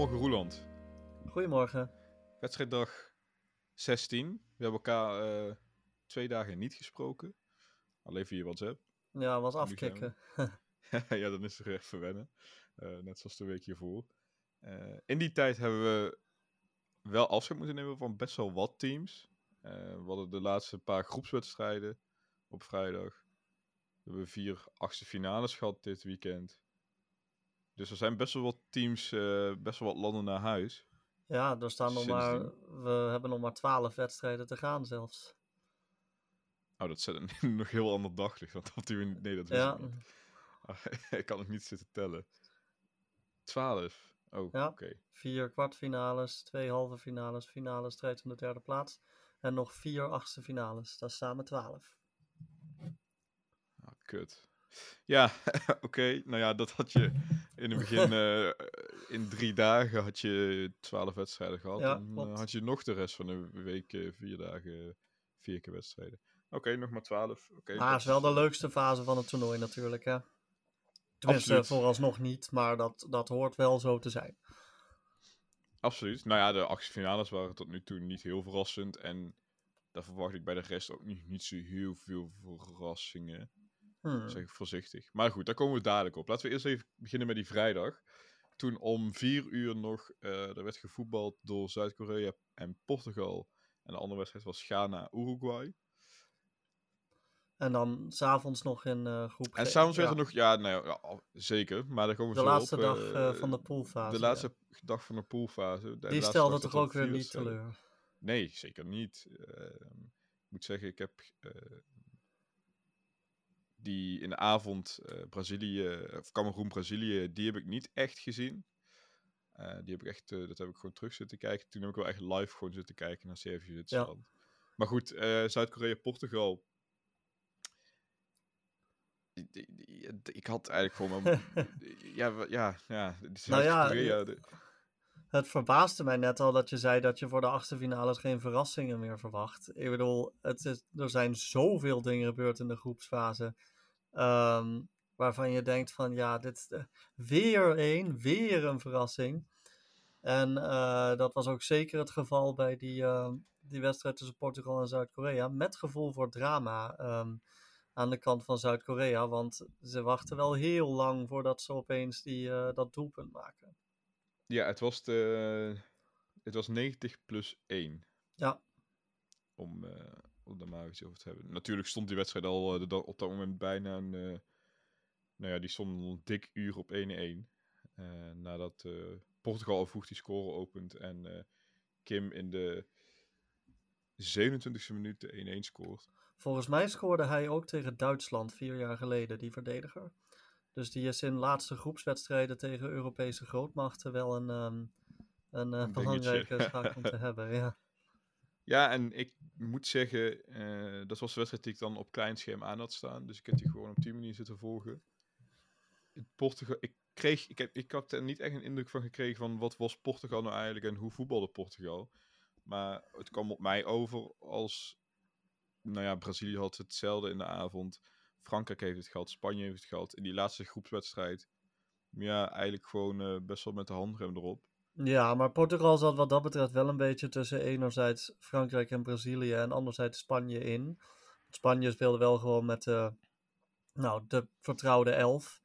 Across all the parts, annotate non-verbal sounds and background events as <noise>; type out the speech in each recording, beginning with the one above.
Goedemorgen Roeland. Goedemorgen. Wedstrijddag 16. We hebben elkaar uh, twee dagen niet gesproken. Alleen via WhatsApp. Ja, was afkicken. <laughs> ja, dan is het echt verwennen. Uh, net zoals de week hiervoor. Uh, in die tijd hebben we wel afscheid moeten nemen van best wel wat teams. we hadden de laatste paar groepswedstrijden op vrijdag. We hebben vier achtste finales gehad dit weekend. Dus er zijn best wel wat teams, uh, best wel wat landen naar huis. Ja, er staan nog maar, we hebben nog maar twaalf wedstrijden te gaan zelfs. Oh, dat zet een <laughs> nog heel ander daglicht. Want op die, nee, dat is ja. niet. <laughs> ik kan het niet zitten tellen. Twaalf. Oh, ja, oké. Vier kwartfinales, twee halve finales, finale strijd om de derde plaats. En nog vier achtste finales. Dat is samen twaalf. Ah, kut. Ja, <laughs> oké. Nou ja, dat had je in het begin. Uh, <laughs> in drie dagen had je twaalf wedstrijden gehad. Ja, en uh, had je nog de rest van de week uh, vier dagen vier keer wedstrijden. Oké, nog maar twaalf. Okay, maar het is wel de leukste fase van het toernooi natuurlijk, hè? Tenminste, Absoluut. vooralsnog niet, maar dat, dat hoort wel zo te zijn. Absoluut. Nou ja, de achtste finales waren tot nu toe niet heel verrassend. En daar verwacht ik bij de rest ook niet, niet zo heel veel verrassingen. Hmm. Zeg ik voorzichtig. Maar goed, daar komen we dadelijk op. Laten we eerst even beginnen met die vrijdag. Toen om vier uur nog, uh, er werd gevoetbald door Zuid-Korea en Portugal. En de andere wedstrijd was Ghana-Uruguay. En dan s'avonds nog in uh, groep En s'avonds werd er nog, ja, nou ja, zeker. Maar daar komen we de laatste dag uh, van de poolfase. De laatste dag van de poolfase. De Die stelde toch ook weer niet teleur? Nee, zeker niet. ik moet zeggen, ik heb die in de avond uh, Brazilië, of Cameroen Brazilië, die heb ik niet echt gezien. Uh, die heb ik echt, uh, dat heb ik gewoon terug zitten kijken. Toen heb ik wel echt live gewoon zitten kijken naar Servië Zwitserland. Ja. Maar goed, Zuid-Korea, Portugal. Ik had eigenlijk gewoon. <laughs> ja, ja, ja. Zuid-Korea. Nou ja, het verbaasde mij net al dat je zei dat je voor de achtste finales geen verrassingen meer verwacht. Ik bedoel, het is, er zijn zoveel dingen gebeurd in de groepsfase. Um, waarvan je denkt van ja, dit is weer één, weer een verrassing. En uh, dat was ook zeker het geval bij die, uh, die wedstrijd tussen Portugal en Zuid-Korea. Met gevoel voor drama um, aan de kant van Zuid-Korea. Want ze wachten wel heel lang voordat ze opeens die, uh, dat doelpunt maken. Ja, het was, de, het was 90 plus 1. Ja. Om, om daar maar iets over te hebben. Natuurlijk stond die wedstrijd al de, op dat moment bijna een... Uh, nou ja, die stond een dik uur op 1-1. nadat Portugal al vroeg die score opent en Kim in de 27e minuut de 1-1 scoort. Volgens mij scoorde hij ook tegen Duitsland vier jaar geleden, die verdediger. Dus die is in laatste groepswedstrijden tegen Europese grootmachten wel een, um, een, uh, een belangrijke zaak om te <laughs> hebben. Ja. Ja, en ik moet zeggen, uh, dat was de wedstrijd die ik dan op klein scherm aan had staan. Dus ik heb die gewoon op die manier zitten volgen. Portugal, ik, kreeg, ik, heb, ik had er niet echt een indruk van gekregen van wat was Portugal nou eigenlijk en hoe voetbalde Portugal. Maar het kwam op mij over als, nou ja, Brazilië had hetzelfde in de avond. Frankrijk heeft het gehad, Spanje heeft het gehad. In die laatste groepswedstrijd, ja, eigenlijk gewoon uh, best wel met de handrem erop. Ja, maar Portugal zat wat dat betreft wel een beetje tussen enerzijds Frankrijk en Brazilië en anderzijds Spanje in. Spanje speelde wel gewoon met uh, nou, de vertrouwde elf.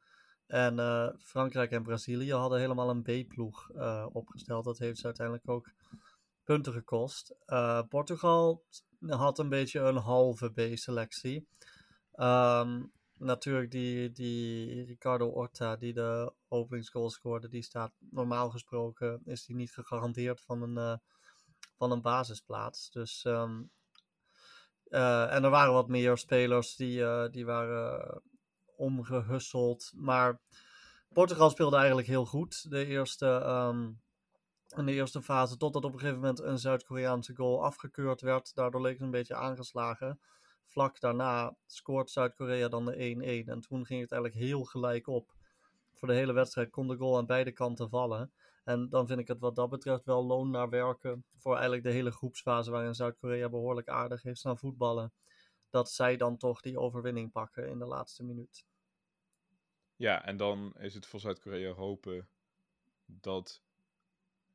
En uh, Frankrijk en Brazilië hadden helemaal een B-ploeg uh, opgesteld. Dat heeft ze uiteindelijk ook punten gekost. Portugal had een beetje een halve B-selectie. Um, natuurlijk die, die Ricardo Orta die de openingsgoal scoorde, die staat normaal gesproken, is die niet gegarandeerd van een, uh, van een basisplaats. Dus, um, en er waren wat meer spelers die, uh, die waren omgehusseld. Maar Portugal speelde eigenlijk heel goed de eerste, um, in de eerste fase, totdat op een gegeven moment een Zuid-Koreaanse goal afgekeurd werd. Daardoor leek het een beetje aangeslagen vlak daarna scoort Zuid-Korea dan de 1-1. En toen ging het eigenlijk heel gelijk op. Voor de hele wedstrijd kon de goal aan beide kanten vallen. En dan vind ik het wat dat betreft wel loon naar werken. Voor eigenlijk de hele groepsfase waarin Zuid-Korea behoorlijk aardig heeft staan voetballen. Dat zij dan toch die overwinning pakken in de laatste minuut. Ja, en dan is het voor Zuid-Korea hopen dat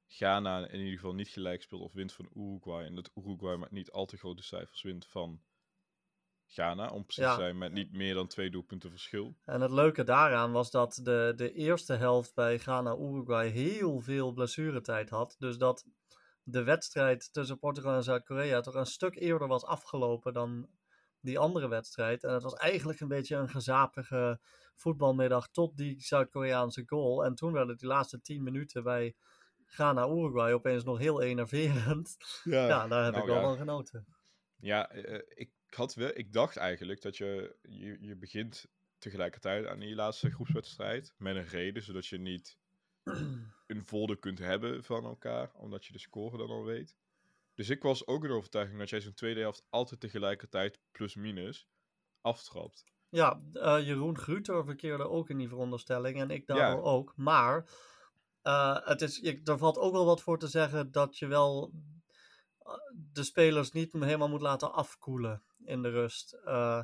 Ghana in ieder geval niet gelijk speelt of wint van Uruguay. En dat Uruguay met niet al te grote cijfers wint van Ghana. Om precies Ja. te zijn met niet meer dan twee doelpunten verschil. En het leuke daaraan was dat de, de eerste helft bij Ghana-Uruguay heel veel blessuretijd had. Dus dat de wedstrijd tussen Portugal en Zuid-Korea toch een stuk eerder was afgelopen dan die andere wedstrijd. En het was eigenlijk een beetje een gezapige voetbalmiddag tot die Zuid-Koreaanse goal. En toen werden die laatste 10 minuten bij Ghana-Uruguay opeens nog heel enerverend. Ja, daar heb nou ik wel ja. van genoten. Ja, eh, ik, had wel, ik dacht eigenlijk dat je, je, je begint tegelijkertijd aan die laatste groepswedstrijd. Met een reden, zodat je niet <clears throat> een voordeel kunt hebben van elkaar, omdat je de score dan al weet. Dus ik was ook in de overtuiging dat jij zo'n tweede helft altijd tegelijkertijd plus-minus aftrapt. Ja, eh, Jeroen Gruter verkeerde ook in die veronderstelling en ik Ja. daardoor ook. Maar eh, het is, je, er valt ook wel wat voor te zeggen dat je wel eh, de spelers niet helemaal moet laten afkoelen in de rust. Eh,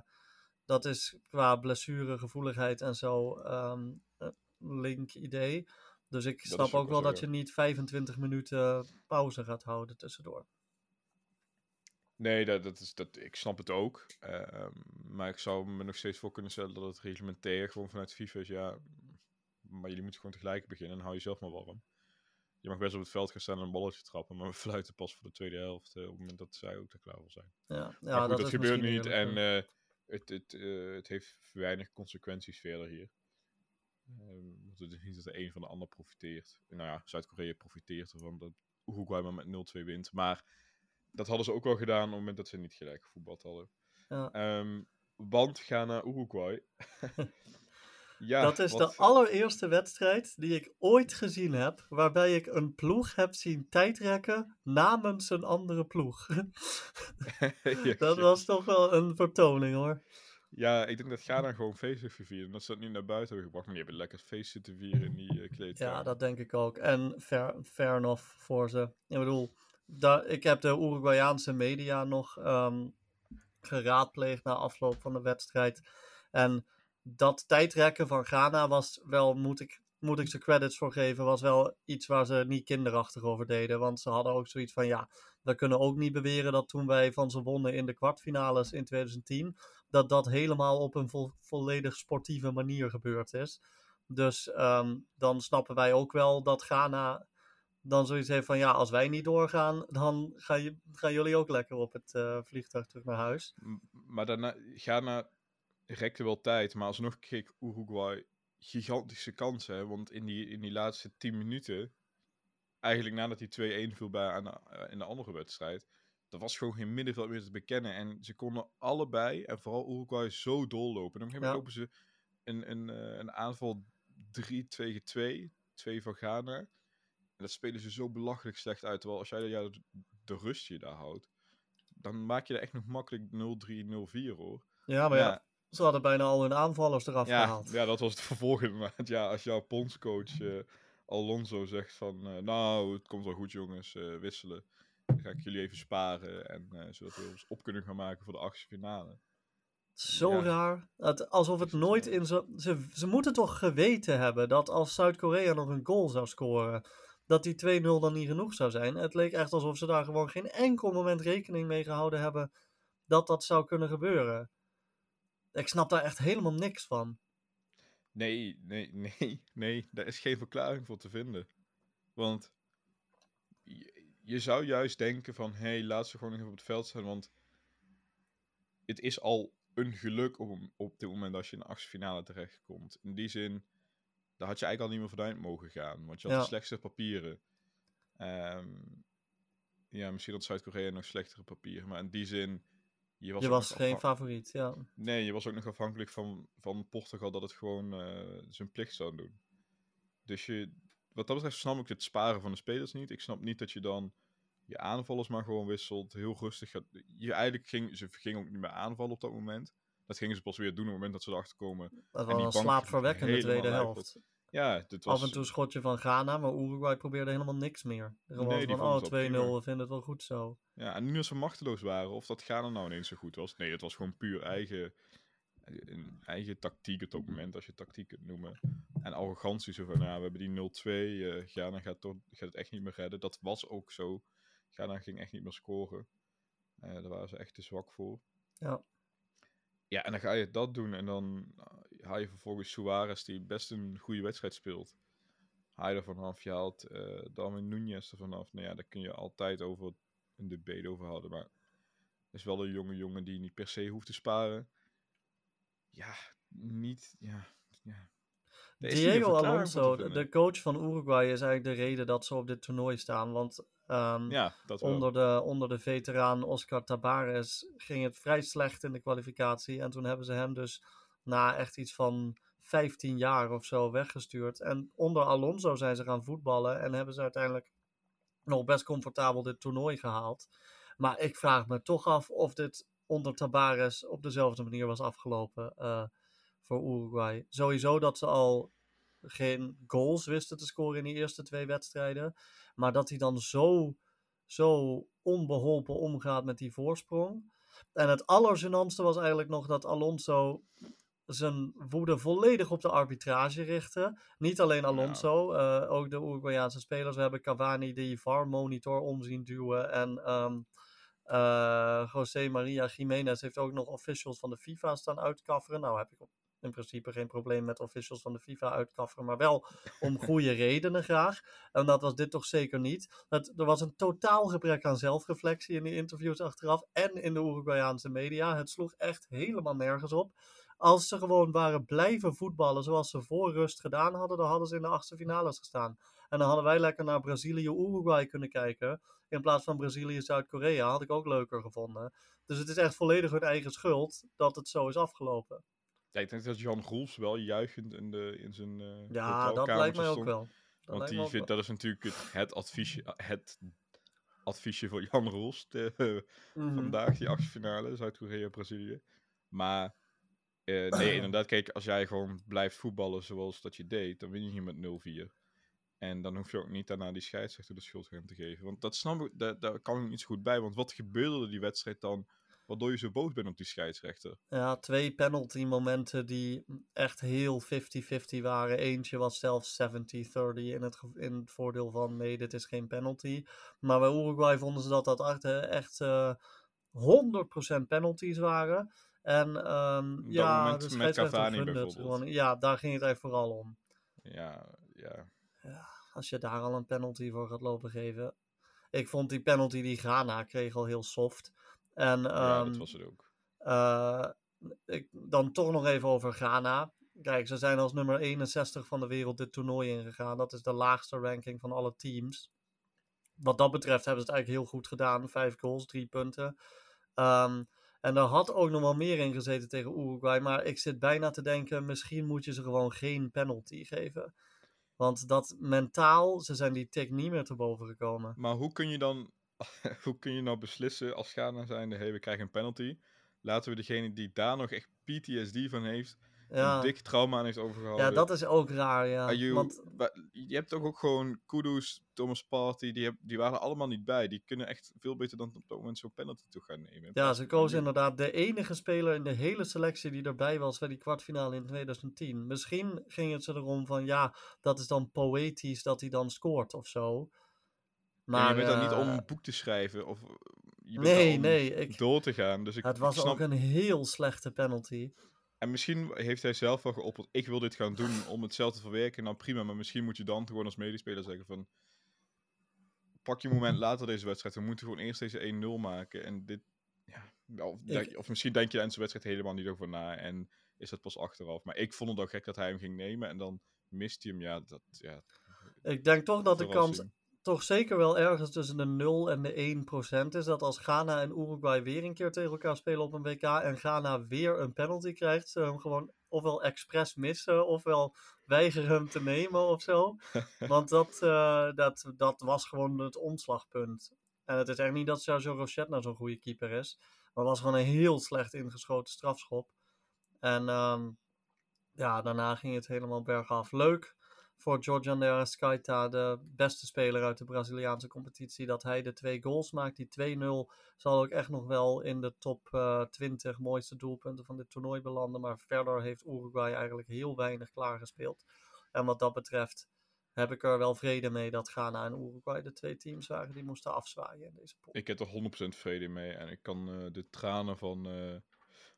dat is qua blessuregevoeligheid en zo een link idee. Dus ik snap ook ook wel dat je niet 25 minuten pauze gaat houden tussendoor. Nee, dat, dat is, dat, ik snap het ook. Ehm, maar ik zou me nog steeds voor kunnen stellen dat het reglementair gewoon vanuit FIFA is. Ja, maar jullie moeten gewoon tegelijk beginnen en hou jezelf maar warm. Je mag best op het veld gaan staan en een balletje trappen, maar we <laughs> fluiten pas voor de tweede helft eh, op het moment dat zij ook er klaar voor zijn. Ja, ja maar goed, dat, gebeurt niet en eh, het, het, eh, het heeft weinig consequenties verder hier. Want het is niet dat de een van de ander profiteert. Nou ja, Zuid-Korea profiteert ervan dat Uruguay maar met 0-2 wint. Maar dat hadden ze ook wel gedaan op het moment dat ze niet gelijk gevoetbald hadden. Ja. Ehm, want ga naar Uruguay. <laughs> ja, dat is wat- de allereerste wedstrijd die ik ooit gezien heb, waarbij ik een ploeg heb zien tijdrekken namens een andere ploeg. <laughs> <laughs> Dat was toch wel een vertoning hoor. Ja, ik denk dat Ghana gewoon feest heeft gevierd. Dat ze dat nu naar buiten hebben gebracht. Maar die hebben lekker feest zitten vieren in die uh, kleedkamer. Ja, dat denk ik ook. En fair, fair enough voor ze. Ik bedoel, daar, ik heb de Uruguayaanse media nog ehm, geraadpleegd na afloop van de wedstrijd. En dat tijdrekken van Ghana was wel, moet ik, moet ik ze credits voor geven, was wel iets waar ze niet kinderachtig over deden. Want ze hadden ook zoiets van, ja, we kunnen ook niet beweren dat toen wij van ze wonnen in de kwartfinales in 2010, dat dat helemaal op een vo- volledig sportieve manier gebeurd is. Dus ehm, dan snappen wij ook wel dat Ghana dan zoiets heeft van ja, als wij niet doorgaan, dan gaan, gaan jullie ook lekker op het eh, vliegtuig terug naar huis. Maar daarna, Ghana rekte wel tijd. Maar alsnog kreeg Uruguay gigantische kansen. Want in die, in die laatste 10 minuten, eigenlijk nadat die 2-1 viel bij aan de, eh, in de andere wedstrijd, dat was gewoon geen middenveld meer te bekennen. En ze konden allebei, en vooral Uruguay, zo doorlopen. En op een gegeven moment Ja. lopen ze een, een, eh, een aanval 3 tegen 2, 2 van Ghana. En dat spelen ze zo belachelijk slecht uit. Terwijl als jij ja, de, de rust je daar houdt, dan maak je er echt nog makkelijk 0-3, 0-4 hoor. Ja, maar ja, ze hadden bijna al hun aanvallers eraf ja, gehaald. ja, dat was het vervolg inderdaad. Ja, als jouw bondscoach eh, Alonso zegt van... eh, nou, het komt wel goed jongens, eh, wisselen. Dan ga ik jullie even sparen. En, zodat we ons op kunnen gaan maken voor de achtste finale. Zo Ja. raar. Het, alsof het nooit in zo. Ze, ze moeten toch geweten hebben dat als Zuid-Korea nog een goal zou scoren, dat die 2-0 dan niet genoeg zou zijn. Het leek echt alsof ze daar gewoon geen enkel moment rekening mee gehouden hebben dat dat zou kunnen gebeuren. Ik snap daar echt helemaal niks van. Nee, nee, <laughs> nee, nee. Daar is geen verklaring voor te vinden. Want je, je zou juist denken van... Hé, hey, laat ze gewoon even op het veld staan. Want het is al een geluk op, op dit moment als je in de achtste finale terechtkomt. In die zin, daar had je eigenlijk al niet meer vooruit mogen gaan. Want je had Ja. de slechtste papieren. Ehm, ja, misschien had Zuid-Korea nog slechtere papieren. Maar in die zin... Je was, je geen favoriet, ja. Nee, je was ook nog afhankelijk van, van Portugal dat het gewoon eh, zijn plicht zou doen. Dus je, wat dat betreft snap ik het sparen van de spelers niet. Ik snap niet dat je dan je aanvallers maar gewoon wisselt. Heel rustig gaat. Je eigenlijk ging, ze gingen ook niet meer aanvallen op dat moment. Dat gingen ze pas weer doen op het moment dat ze erachter komen. Dat die was een bank slaapverwekkende tweede helft. Ja, dit was... Af en toe schotje van Ghana, maar Uruguay probeerde helemaal niks meer. Gewoon Nee, die van, oh, het 2-0, wel prima. we vinden het wel goed zo. Ja, en nu als ze machteloos waren, of dat Ghana nou ineens zo goed was. Nee, het was gewoon puur eigen, een eigen tactiek op dat moment, als je tactiek kunt noemen. En arrogantie, zo van, ja, we hebben die 0-2, uh, Ghana gaat, toch, gaat het echt niet meer redden. Dat was ook zo. Ghana ging echt niet meer scoren. Uh, daar waren ze echt te zwak voor. Ja. Ja, en dan ga je dat doen en dan haal je vervolgens Suarez, die best een goede wedstrijd speelt. Haal je er vanaf, je haalt uh, Darwin Nunez er vanaf. Nou ja, daar kun je altijd over een debate over houden, maar is wel een jonge jongen die niet per se hoeft te sparen. Ja, niet, ja, ja. Diego Alonso, de coach van Uruguay, is eigenlijk de reden dat ze op dit toernooi staan. Want um, ja, dat onder, de, onder de veteraan Oscar Tabares ging het vrij slecht in de kwalificatie. En toen hebben ze hem dus na echt iets van 15 jaar of zo weggestuurd. En onder Alonso zijn ze gaan voetballen en hebben ze uiteindelijk nog best comfortabel dit toernooi gehaald. Maar ik vraag me toch af of dit onder Tabares op dezelfde manier was afgelopen uh, voor Uruguay. Sowieso dat ze al geen goals wisten te scoren in die eerste twee wedstrijden. Maar dat hij dan zo, zo onbeholpen omgaat met die voorsprong. En het allergenantste was eigenlijk nog dat Alonso zijn woede volledig op de arbitrage richten. Niet alleen Alonso, ja. uh, ook de Uruguayaanse spelers. We hebben Cavani die VAR-monitor omzien duwen. En um, uh, José Maria Jiménez heeft ook nog officials van de FIFA staan uitkafferen. Nou heb ik in principe geen probleem met officials van de FIFA uitkafferen, maar wel om <laughs> goede redenen graag. En dat was dit toch zeker niet. Het, er was een totaal gebrek aan zelfreflectie in die interviews achteraf en in de Uruguayaanse media. Het sloeg echt helemaal nergens op. Als ze gewoon waren blijven voetballen zoals ze voor rust gedaan hadden, dan hadden ze in de achtste finales gestaan. En dan hadden wij lekker naar Brazilië-Uruguay kunnen kijken. In plaats van Brazilië-Zuid-Korea had ik ook leuker gevonden. Dus het is echt volledig hun eigen schuld dat het zo is afgelopen. Ja, ik denk dat Jan Groels wel juichend in, de, in zijn uh, Ja, dat lijkt mij ook wel. Dat Want die vindt, dat is natuurlijk het, het, adviesje, het adviesje voor Jan Roels mm -hmm. vandaag, die achtste finale, Zuid-Korea-Brazilië. Maar uh, <clears throat> nee, inderdaad, kijk, als jij gewoon blijft voetballen zoals dat je deed, dan win je hier met 0-4. En dan hoef je ook niet daarna die scheidsrechter de schuld te geven. Want dat snap ik, daar, daar kan ik niet zo goed bij. Want wat gebeurde er die wedstrijd dan, waardoor je zo boos bent op die scheidsrechter? Ja, twee penalty momenten die echt heel 50-50 waren. Eentje was zelfs 70-30 in het, in het voordeel van nee, dit is geen penalty. Maar bij Uruguay vonden ze dat dat echt uh, 100% penalties waren. En um, ja, de met Cavani bijvoorbeeld. Gewoon, ja, daar ging het eigenlijk vooral om. Ja, ja. ja. Als je daar al een penalty voor gaat lopen geven. Ik vond die penalty die Ghana kreeg al heel soft. En, um, ja, dat was het ook. Uh, ik, dan toch nog even over Ghana. Kijk, ze zijn als nummer 61 van de wereld dit toernooi ingegaan. Dat is de laagste ranking van alle teams. Wat dat betreft hebben ze het eigenlijk heel goed gedaan. Vijf goals, drie punten. Um, en daar had ook nog wel meer in gezeten tegen Uruguay. Maar ik zit bijna te denken, misschien moet je ze gewoon geen penalty geven. Want dat mentaal, ze zijn die tik niet meer te boven gekomen. Maar hoe kun je dan, <laughs> hoe kun je nou beslissen als Ghana zijnde, hey, we krijgen een penalty. Laten we degene die daar nog echt PTSD van heeft, ja. een dik trauma aan heeft overgehouden. Ja, dat is ook raar, ja. You, Want... Je hebt toch ook gewoon Kudus, Thomas Party, die, heb, die waren allemaal niet bij. Die kunnen echt veel beter dan op dat moment zo'n penalty toe gaan nemen. Ja, ze kozen inderdaad de enige speler in de hele selectie die erbij was bij die kwartfinale in 2010. Misschien ging het ze erom van, ja, dat is dan poëtisch dat hij dan scoort of zo. Maar, je bent uh, dan niet om een boek te schrijven of je bent nee, om nee, ik, door te gaan. Dus ik, het was ik snap... ook een heel slechte penalty. En misschien heeft hij zelf wel geopperd, ik wil dit gaan doen om het zelf te verwerken. Nou prima, maar misschien moet je dan gewoon als medespeler zeggen van... Pak je moment later deze wedstrijd, we moeten gewoon eerst deze 1-0 maken. En dit, ja, of, of, misschien denk je aan zijn wedstrijd helemaal niet over na en is dat pas achteraf. Maar ik vond het ook gek dat hij hem ging nemen en dan mist hij hem, ja, dat, ja... Ik denk toch dat de kans toch zeker wel ergens tussen de 0 en de 1 procent is. Dat als Ghana en Uruguay weer een keer tegen elkaar spelen op een WK en Ghana weer een penalty krijgt, ze hem gewoon ofwel expres missen ofwel weigeren hem te nemen of zo. <laughs> Want dat, uh, dat, dat was gewoon het omslagpunt. En het is echt niet dat Sergio Rochette nou zo'n goede keeper is. Maar het was gewoon een heel slecht ingeschoten strafschop. En um, ja, daarna ging het helemaal bergaf. Leuk voor Georgian de Arrascaeta, de beste speler uit de Braziliaanse competitie, dat hij de twee goals maakt. Die 2-0 zal ook echt nog wel in de top uh, 20 mooiste doelpunten van dit toernooi belanden. Maar verder heeft Uruguay eigenlijk heel weinig klaargespeeld. En wat dat betreft heb ik er wel vrede mee dat Ghana en Uruguay de twee teams waren die moesten afzwaaien in deze pool. Ik heb er 100% vrede mee en ik kan uh, de tranen van, uh,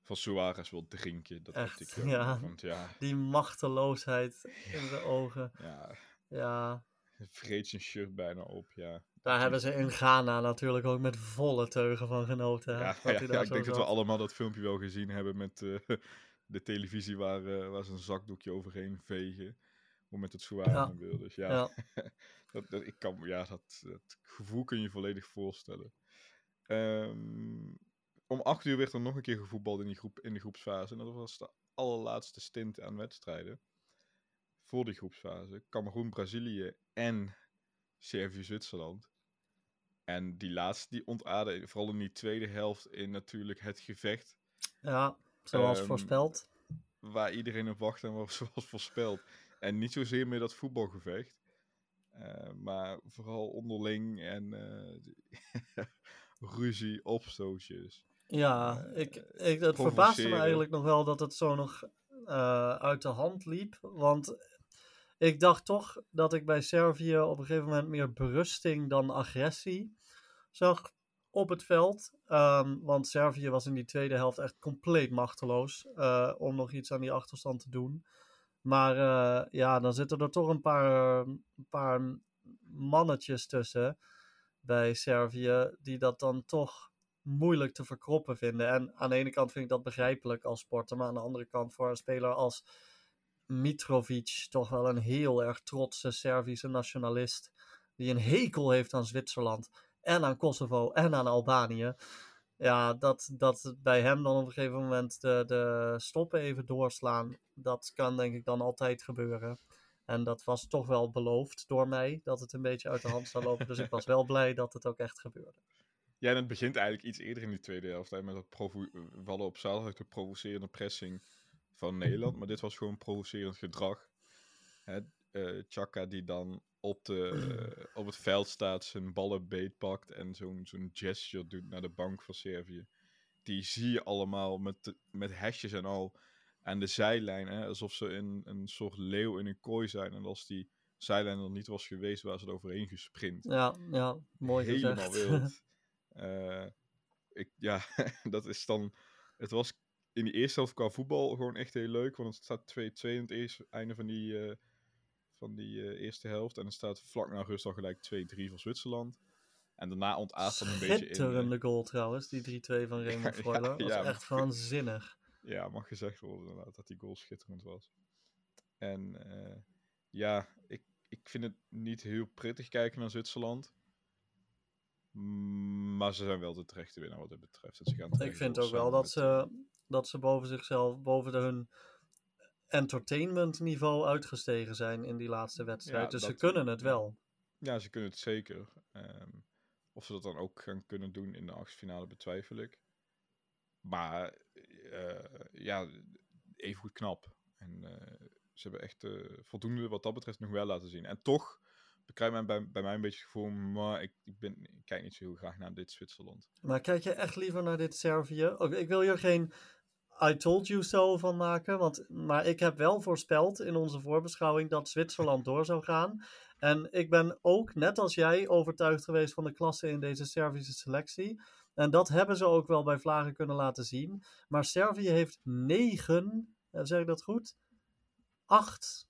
van Suarez wel drinken. Dat Echt, ik, ja. Want, ja. Die machteloosheid in de ogen. Ja. Ja. Vreet zijn shirt bijna op, ja. Daar hebben ze in Ghana natuurlijk ook met volle teugen van genoten. Hè? Ja, ja, ja ik denk zat. dat we allemaal dat filmpje wel gezien hebben met uh, <laughs> de televisie waar, uh, waar ze een zakdoekje overheen vegen moment het zwaar ja. wil. Dus ja, ja. <laughs> dat, dat, ik kan, ja dat, dat, gevoel kun je volledig voorstellen. Um, om acht uur werd er nog een keer gevoetbald in, die groep, in de groepsfase. En dat was de allerlaatste stint aan wedstrijden. Voor die groepsfase. Cameroen, Brazilië en Servië-Zwitserland. En die laatste die ontaarde, vooral in die tweede helft, in natuurlijk het gevecht. Ja, zoals um, voorspeld. Waar iedereen op wacht en <laughs> zoals voorspeld. En niet zozeer meer dat voetbalgevecht. Uh, maar vooral onderling en uh, <laughs> ruzie, opstootjes. Ja, uh, ik, ik, het verbaasde me eigenlijk nog wel dat het zo nog uit de hand liep. Want ik dacht toch dat ik bij Servië op een gegeven moment meer berusting dan agressie zag op het veld. Um, want Servië was in die tweede helft echt compleet machteloos om nog iets aan die achterstand te doen. Maar uh, ja, dan zitten er toch een paar, een paar mannetjes tussen bij Servië die dat dan toch moeilijk te verkroppen vinden. En aan de ene kant vind ik dat begrijpelijk als sporter, maar aan de andere kant voor een speler als Mitrovic, toch wel een heel erg trotse Servische nationalist, die een hekel heeft aan Zwitserland en aan Kosovo en aan Albanië ja, dat, dat bij hem dan op een gegeven moment de, de stoppen even doorslaan, dat kan denk ik dan altijd gebeuren. En dat was toch wel beloofd door mij, dat het een beetje uit de hand zou lopen. dus ik was wel blij dat het ook echt gebeurde. Ja, en het begint eigenlijk iets eerder in die tweede helft. Hè, met dat provo- we hadden op zaterdag de provocerende pressing van Nederland. Maar dit was gewoon provocerend gedrag. Hè, uh, Chaka die dan op, de, <clears throat> op het veld staat, zijn ballen beetpakt en zo'n zo'n gesture doet naar de bank van Servië. Die zie je allemaal met, de, met hesjes en al aan de zijlijn. Hè, alsof ze in een soort leeuw in een kooi zijn. En als die zijlijn er niet was geweest, waren ze er overheen gesprint. Ja, ja mooi Helemaal gezegd. wild. <laughs> uh, ik, ja, <laughs> dat is dan... Het was in die eerste helft qua voetbal gewoon echt heel leuk. Want het staat 2-2 in het eerste, einde van die... Uh, van die uh, eerste helft. En het staat vlak na rust al gelijk 2-3 voor Zwitserland. En daarna ontaart dan een beetje in. Schitterende goal trouwens, die 3-2 van Raymond Freuler. <laughs> Ja, ja, dat is echt waanzinnig. <laughs> Ja, mag gezegd worden inderdaad, dat die goal schitterend was. En ja, ik, ik vind het niet heel prettig kijken naar Zwitserland. Maar ze zijn wel de terechte winnaar wat het betreft. Dat ze gaan ik vind ook wel dat ze, dat ze boven zichzelf, boven de hun entertainment niveau uitgestegen zijn in die laatste wedstrijd. Ja, dus dat, ze kunnen het wel. Ja, ze kunnen het zeker. Um, of ze dat dan ook gaan kunnen doen in de achtfinale betwijfel ik. Maar uh, ja, even goed knap. En uh, ze hebben echt uh, voldoende wat dat betreft nog wel laten zien. En toch bekrijgt men bij, bij mij een beetje het gevoel, maar ik, ik, ben, kijk niet zo heel graag naar dit Zwitserland. Maar kijk je echt liever naar dit Servië? Ook, ik wil hier geen I told you so van maken. Want, maar ik heb wel voorspeld in onze voorbeschouwing dat Zwitserland door zou gaan. En ik ben ook, net als jij, overtuigd geweest van de klasse in deze Servische selectie. En dat hebben ze ook wel bij Vlagen kunnen laten zien. Maar Servië heeft negen, zeg ik dat goed? Acht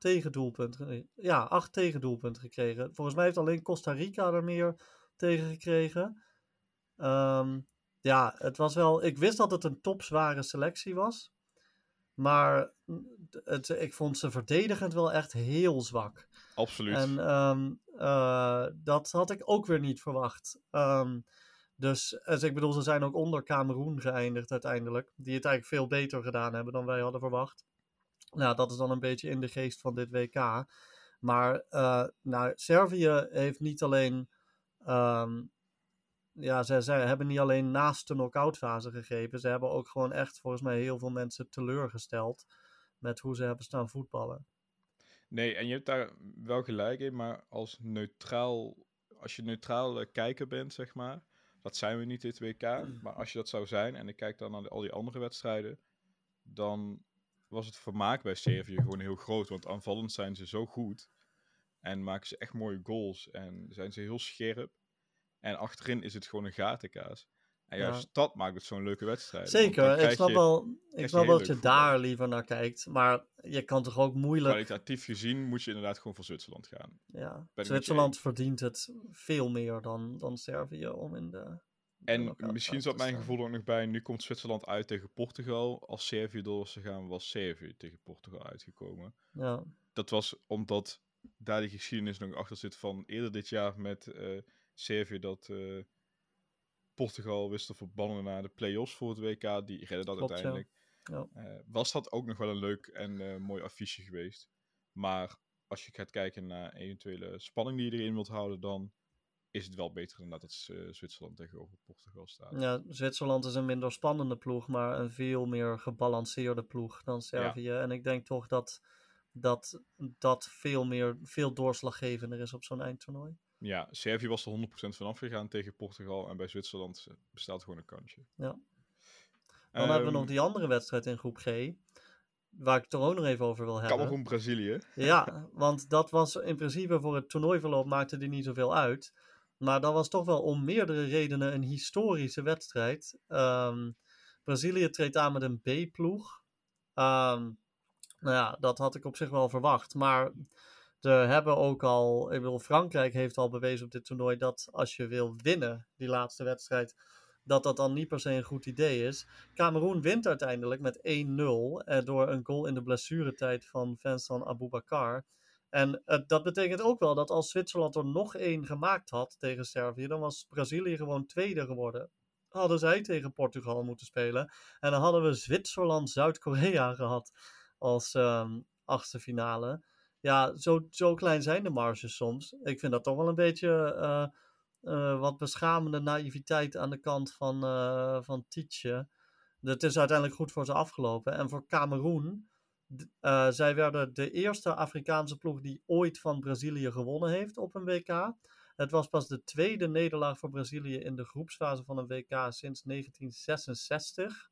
tegendoelpunten. Ja, acht tegendoelpunten gekregen. Volgens mij heeft alleen Costa Rica er meer tegen gekregen. Um, ja, het was wel. Ik wist dat het een topzware selectie was. Maar het, ik vond ze verdedigend wel echt heel zwak. Absoluut. En um, uh, dat had ik ook weer niet verwacht. Um, dus, dus ik bedoel, ze zijn ook onder Cameroen geëindigd uiteindelijk. Die het eigenlijk veel beter gedaan hebben dan wij hadden verwacht. Nou, dat is dan een beetje in de geest van dit WK. Maar uh, nou, Servië heeft niet alleen um, ja, ze, ze hebben niet alleen naast de knock-out fase gegrepen. Ze hebben ook gewoon echt volgens mij heel veel mensen teleurgesteld met hoe ze hebben staan voetballen. Nee, en je hebt daar wel gelijk in, maar als neutraal, als je neutraal kijker bent, zeg maar, dat zijn we niet dit WK, <clears throat> maar als je dat zou zijn, en ik kijk dan naar al die andere wedstrijden, dan was het vermaak bij Servië gewoon heel groot, want aanvallend zijn ze zo goed en maken ze echt mooie goals en zijn ze heel scherp. En achterin is het gewoon een gatenkaas. En juist Ja. dat maakt het zo'n leuke wedstrijd. Zeker, ik snap je wel, ik snap wel dat je voetbal. daar liever naar kijkt. Maar je kan toch ook moeilijk. Kwalitatief gezien moet je inderdaad gewoon voor Zwitserland gaan. Ja, Zwitserland verdient het veel meer dan, dan Servië om in de. En misschien zat mijn gevoel er ook nog bij, nu komt Zwitserland uit tegen Portugal. Als Servië door was gegaan, was Servië tegen Portugal uitgekomen. Ja, Dat was omdat daar die geschiedenis nog achter zit van eerder dit jaar met eh, Servië dat eh, Portugal wist te verbannen naar de play-offs voor het WK. Die redden dat Klopt, uiteindelijk. Ja. Eh, was dat ook nog wel een leuk en mooi affiche geweest. Maar als je gaat kijken naar eventuele spanning die je erin wilt houden, dan is het wel beter inderdaad dat eh, Zwitserland tegenover Portugal staat. ja, Zwitserland is een minder spannende ploeg, maar een veel meer gebalanceerde ploeg dan Servië. En ik denk toch dat dat, dat veel, meer, veel doorslaggevender is op zo'n eindtoernooi. Ja, Servië was er 100% vanaf gegaan tegen Portugal. En bij Zwitserland eh, bestaat gewoon een kansje. Ja. Dan hebben we nog Ehm, die andere wedstrijd in groep G, waar ik het er ook nog even over wil hebben. Cameroen, Brazilië. Ja, want dat was in principe voor het toernooiverloop maakte die niet zoveel uit. Maar dat was toch wel om meerdere redenen een historische wedstrijd. Ehm, Brazilië treedt aan met een B-ploeg. Ehm, nou ja, dat had ik op zich wel verwacht. Maar er hebben ook al, ik bedoel, Frankrijk heeft al bewezen op dit toernooi dat als je wil winnen, die laatste wedstrijd, dat dat dan niet per se een goed idee is. Cameroen wint uiteindelijk met 1-0 eh, door een goal in de blessuretijd van Vincent Aboubakar. En eh, dat betekent ook wel dat als Zwitserland er nog één gemaakt had tegen Servië, dan was Brazilië gewoon tweede geworden. Hadden zij tegen Portugal moeten spelen. En dan hadden we Zwitserland-Zuid-Korea <laughs> gehad als ehm, achtste finale. Ja, zo, zo klein zijn de marges soms. Ik vind dat toch wel een beetje eh, eh, wat beschamende naïviteit aan de kant van, van Tietje. Het is uiteindelijk goed voor ze afgelopen. En voor Cameroen, eh, zij werden de eerste Afrikaanse ploeg die ooit van Brazilië gewonnen heeft op een WK. Het was pas de tweede nederlaag voor Brazilië in de groepsfase van een WK sinds 1966.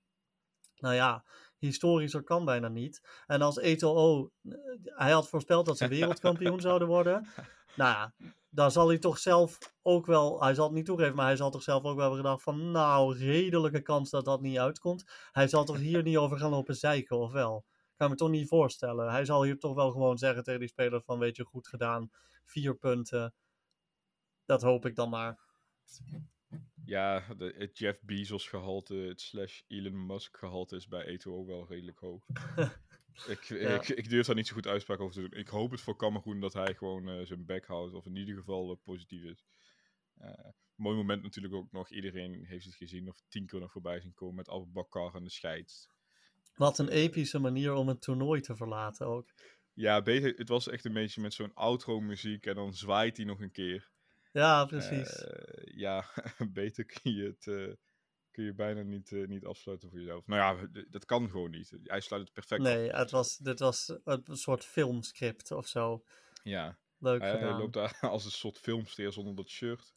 Nou ja, historischer kan bijna niet. En als Eto'o, eh, hij had voorspeld dat ze <laughs> wereldkampioen zouden worden. Nou ja, dan zal hij toch zelf ook wel, hij zal het niet toegeven, maar hij zal toch zelf ook wel hebben gedacht van, nou, redelijke kans dat dat niet uitkomt. Hij zal toch hier niet over gaan lopen zeiken, of wel? Kan me toch niet voorstellen. Hij zal hier toch wel gewoon zeggen tegen die speler van, weet je, goed gedaan, vier punten. Dat hoop ik dan maar. Ja, de, het Jeff Bezos gehalte, het slash Elon Musk gehalte is bij Eto'o wel redelijk hoog. <laughs> ik, Ja. ik, ik durf daar niet zo goed uitspraak over te doen. Ik hoop het voor Cameroen dat hij gewoon eh, zijn bek houdt, of in ieder geval eh, positief is. Eh, mooi moment natuurlijk ook nog. Iedereen heeft het gezien of tien keer nog voorbij zien komen met Abu Bakar en de scheids. Wat een epische manier om een toernooi te verlaten ook. Ja, beter, het was echt een beetje met zo'n outro muziek en dan zwaait hij nog een keer. Ja, precies. Eh, ja, <laughs> beter kun je het eh, kun je bijna niet, eh, niet afsluiten voor jezelf. Nou ja, dat kan gewoon niet. Hij sluit het perfect af. nee, het was, dit was een soort filmscript of zo. Ja, Leuk hij, hij gedaan. loopt daar <laughs> als een soort filmster zonder dat shirt.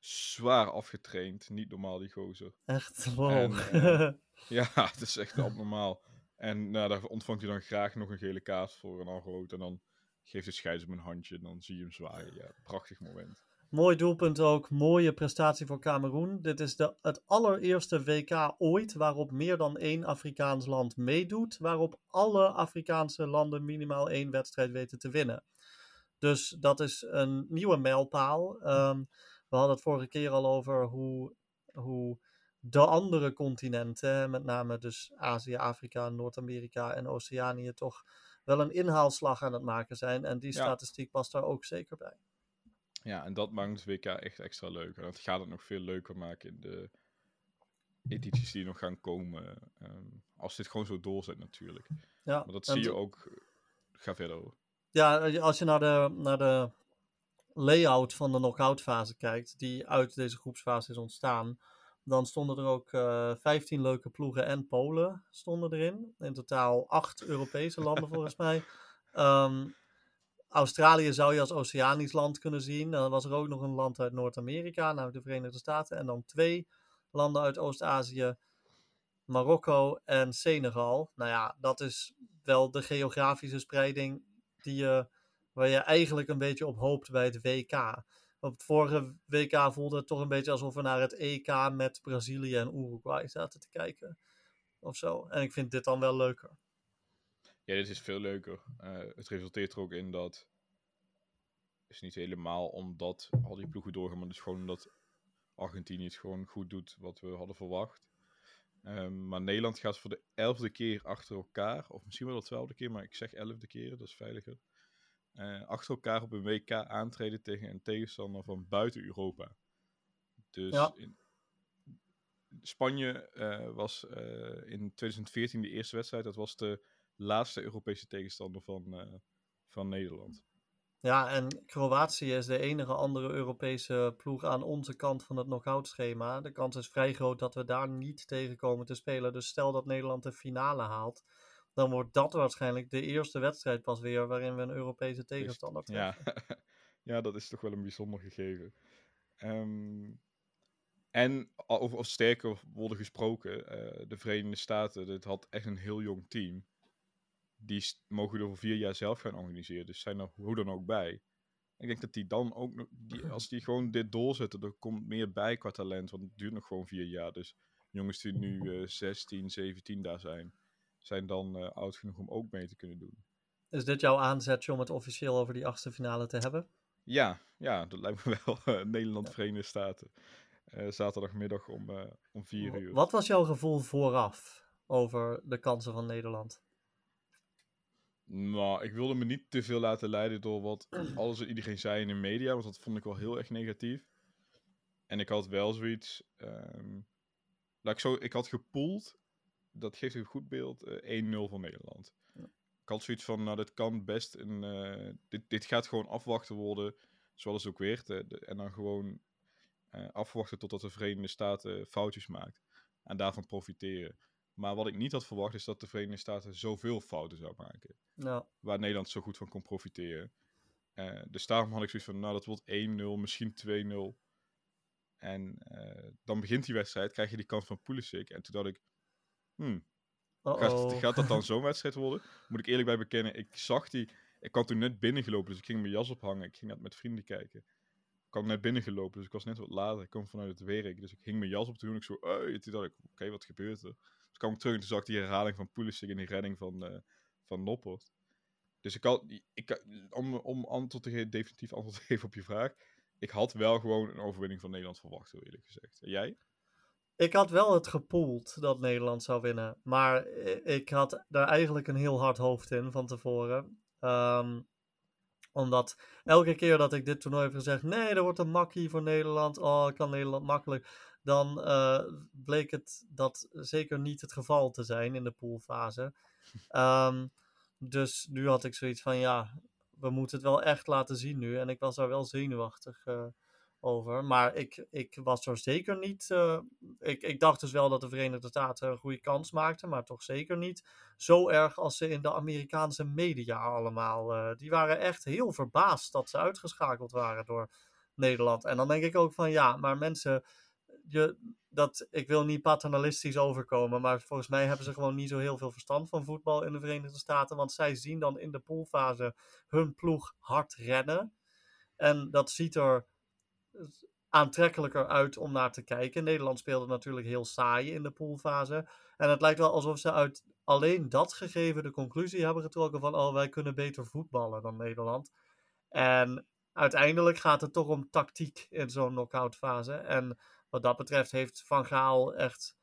Zwaar afgetraind. Niet normaal, die gozer. Echt, wow. En, eh, <laughs> Ja, <laughs> het is echt abnormaal. En nou, daar ontvangt hij dan graag nog een gele kaart voor en dan rood. En dan geeft de scheids hem een handje en dan zie je hem zwaaien. Ja, prachtig moment. Mooi doelpunt ook. Mooie prestatie voor Cameroen. Dit is de, het allereerste WK ooit waarop meer dan één Afrikaans land meedoet. Waarop alle Afrikaanse landen minimaal één wedstrijd weten te winnen. Dus dat is een nieuwe mijlpaal. Ehm, we hadden het vorige keer al over hoe, hoe de andere continenten, met name dus Azië, Afrika, Noord-Amerika en Oceanië, toch wel een inhaalslag aan het maken zijn. En die Ja. statistiek past daar ook zeker bij. Ja, en dat maakt het WK echt extra leuk. En dat gaat het nog veel leuker maken in de edities die nog gaan komen. ehm, als dit gewoon zo doorzet natuurlijk. Ja, Maar dat zie je ook. Ga verder hoor. Ja, als je naar de, naar de layout van de knock-out fase kijkt, die uit deze groepsfase is ontstaan, dan stonden er ook eh 15 leuke ploegen en Polen stonden erin. In totaal acht Europese landen <laughs> volgens mij. Ehm, Australië zou je als Oceanisch land kunnen zien. Dan was er ook nog een land uit Noord-Amerika, namelijk de Verenigde Staten. En dan twee landen uit Oost-Azië, Marokko en Senegal. Nou ja, dat is wel de geografische spreiding die je, waar je eigenlijk een beetje op hoopt bij het WK. Op het vorige WK voelde het toch een beetje alsof we naar het EK met Brazilië en Uruguay zaten te kijken. Of zo. En ik vind dit dan wel leuker. Ja, dit is veel leuker. Uh, het resulteert er ook in dat. Is niet helemaal omdat al die ploegen doorgaan, maar het is gewoon omdat Argentinië het gewoon goed doet wat we hadden verwacht. Um, maar Nederland gaat voor de elfde keer achter elkaar, of misschien wel de twaalfde keer, maar ik zeg elfde keer, dat is veiliger. Uh, achter elkaar op een WK aantreden tegen een tegenstander van buiten Europa. Dus Ja. in, Spanje eh, was eh, in 2014 de eerste wedstrijd. Dat was de laatste Europese tegenstander van, eh, van Nederland. Ja, en Kroatië is de enige andere Europese ploeg aan onze kant van het knock-out schema. De kans is vrij groot dat we daar niet tegen komen te spelen. Dus stel dat Nederland de finale haalt, dan wordt dat waarschijnlijk de eerste wedstrijd pas weer waarin we een Europese tegenstander Ja. treffen. <laughs> ja, dat is toch wel een bijzonder gegeven. Ehm, en over, over sterker worden gesproken, eh, de Verenigde Staten, dit had echt een heel jong team. Die mogen er voor vier jaar zelf gaan organiseren, dus zijn er hoe dan ook bij. Ik denk dat die dan ook die, <laughs> als die gewoon dit doorzetten, er komt meer bij qua talent, want het duurt nog gewoon vier jaar. Dus jongens die nu eh 16, 17 daar zijn, zijn dan eh, oud genoeg om ook mee te kunnen doen. Is dit jouw aanzetje om het officieel over die achtste finale te hebben? Ja, ja, dat lijkt me <laughs> wel. eh, Nederland, Verenigde Staten. Eh, zaterdagmiddag om, eh om 4 uur. Wat was jouw gevoel vooraf over de kansen van Nederland? Nou, ik wilde me niet te veel laten leiden door wat <clears throat> alles en iedereen zei in de media, want dat vond ik wel heel erg negatief. En ik had wel zoiets. laat ik, zo, ik had gepoeld, dat geeft een goed beeld, eh 1-0 voor Nederland. Ik had zoiets van, nou, dit kan best een. eh, dit, dit gaat gewoon afwachten worden, zoals het ook weer. de- de- en dan gewoon eh, afwachten totdat de Verenigde Staten foutjes maakt. En daarvan profiteren. Maar wat ik niet had verwacht, is dat de Verenigde Staten zoveel fouten zou maken Nou, waar Nederland zo goed van kon profiteren. Eh, dus daarom had ik zoiets van, nou dat wordt 1-0, misschien 2-0. En eh, dan begint die wedstrijd, krijg je die kans van Pulisic. En toen dacht ik, hmm, gaat, dat dan <laughs> zo'n wedstrijd worden? Moet ik eerlijk bij bekennen, ik zag die, ik kwam toen net binnengelopen, dus ik ging mijn jas ophangen. Ik ging dat met vrienden kijken. Ik kwam net binnengelopen, dus ik was net wat later. Ik kwam vanuit het werk, dus ik hing mijn jas op. Toen en ik zo, toen dacht ik, oké, wat gebeurt er? Dus kwam ik terug en toen zag ik die herhaling van Pulisic en die redding van, eh van Noppert. Dus ik had, ik, om, om antwoord te geven, definitief antwoord te geven op je vraag. Ik had wel gewoon een overwinning van Nederland verwacht, heel eerlijk gezegd. En jij? Ik had wel het gepoeld dat Nederland zou winnen. Maar ik had daar eigenlijk een heel hard hoofd in van tevoren. Ehm, omdat elke keer dat ik dit toernooi heb gezegd: nee, er wordt een makkie voor Nederland. Oh, kan Nederland makkelijk. Dan eh, bleek het dat zeker niet het geval te zijn in de poolfase. Ehm, dus nu had ik zoiets van: ja, we moeten het wel echt laten zien nu. En ik was daar wel zenuwachtig eh, over. Maar ik, ik was er zeker niet. eh, ik, ik dacht dus wel dat de Verenigde Staten een goede kans maakten, maar toch zeker niet zo erg als ze in de Amerikaanse media allemaal. eh, die waren echt heel verbaasd dat ze uitgeschakeld waren door Nederland. En dan denk ik ook van ja, maar mensen. Je, dat, ik wil niet paternalistisch overkomen, maar volgens mij hebben ze gewoon niet zo heel veel verstand van voetbal in de Verenigde Staten. Want zij zien dan in de poolfase hun ploeg hard rennen. En dat ziet er aantrekkelijker uit om naar te kijken. Nederland speelde natuurlijk heel saai in de poolfase. En het lijkt wel alsof ze uit alleen dat gegeven de conclusie hebben getrokken van oh, wij kunnen beter voetballen dan Nederland. En uiteindelijk gaat het toch om tactiek in zo'n knock-out fase. En wat dat betreft heeft Van Gaal echt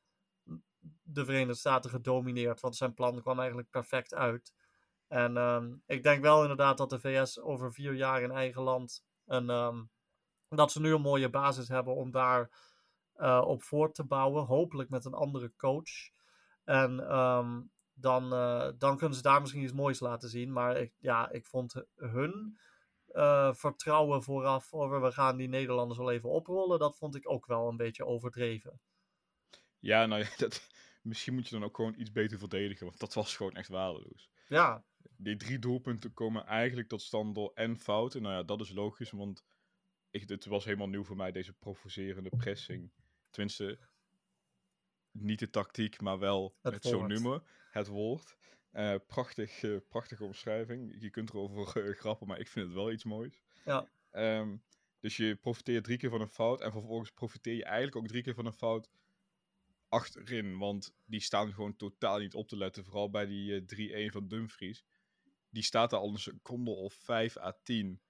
de Verenigde Staten gedomineerd. Want zijn plan kwam eigenlijk perfect uit. En ehm, ik denk wel inderdaad dat de VS over vier jaar in eigen land een, ehm, dat ze nu een mooie basis hebben om daar eh, op voort te bouwen. Hopelijk met een andere coach. En ehm, dan, eh, dan kunnen ze daar misschien iets moois laten zien. Maar ik, ja, ik vond hun eh, vertrouwen vooraf over we gaan die Nederlanders wel even oprollen. Dat vond ik ook wel een beetje overdreven. Ja, nou ja, <laughs> dat, misschien moet je dan ook gewoon iets beter verdedigen, want dat was gewoon echt waardeloos. Ja, die drie doelpunten komen eigenlijk tot stand door en fouten. Nou ja, dat is logisch, want ik, het was helemaal nieuw voor mij, deze provocerende pressing. Tenminste, niet de tactiek, maar wel Het het, zo woord. noemen. Het woord. Eh, prachtig, eh, prachtige omschrijving. Je kunt erover eh, grappen, maar ik vind het wel iets moois. Ja. Ehm, dus je profiteert drie keer van een fout en vervolgens profiteer je eigenlijk ook drie keer van een fout achterin. Want die staan gewoon totaal niet op te letten. Vooral bij die eh, 3-1 van Dumfries. Die staat daar al een seconde of 5 à 10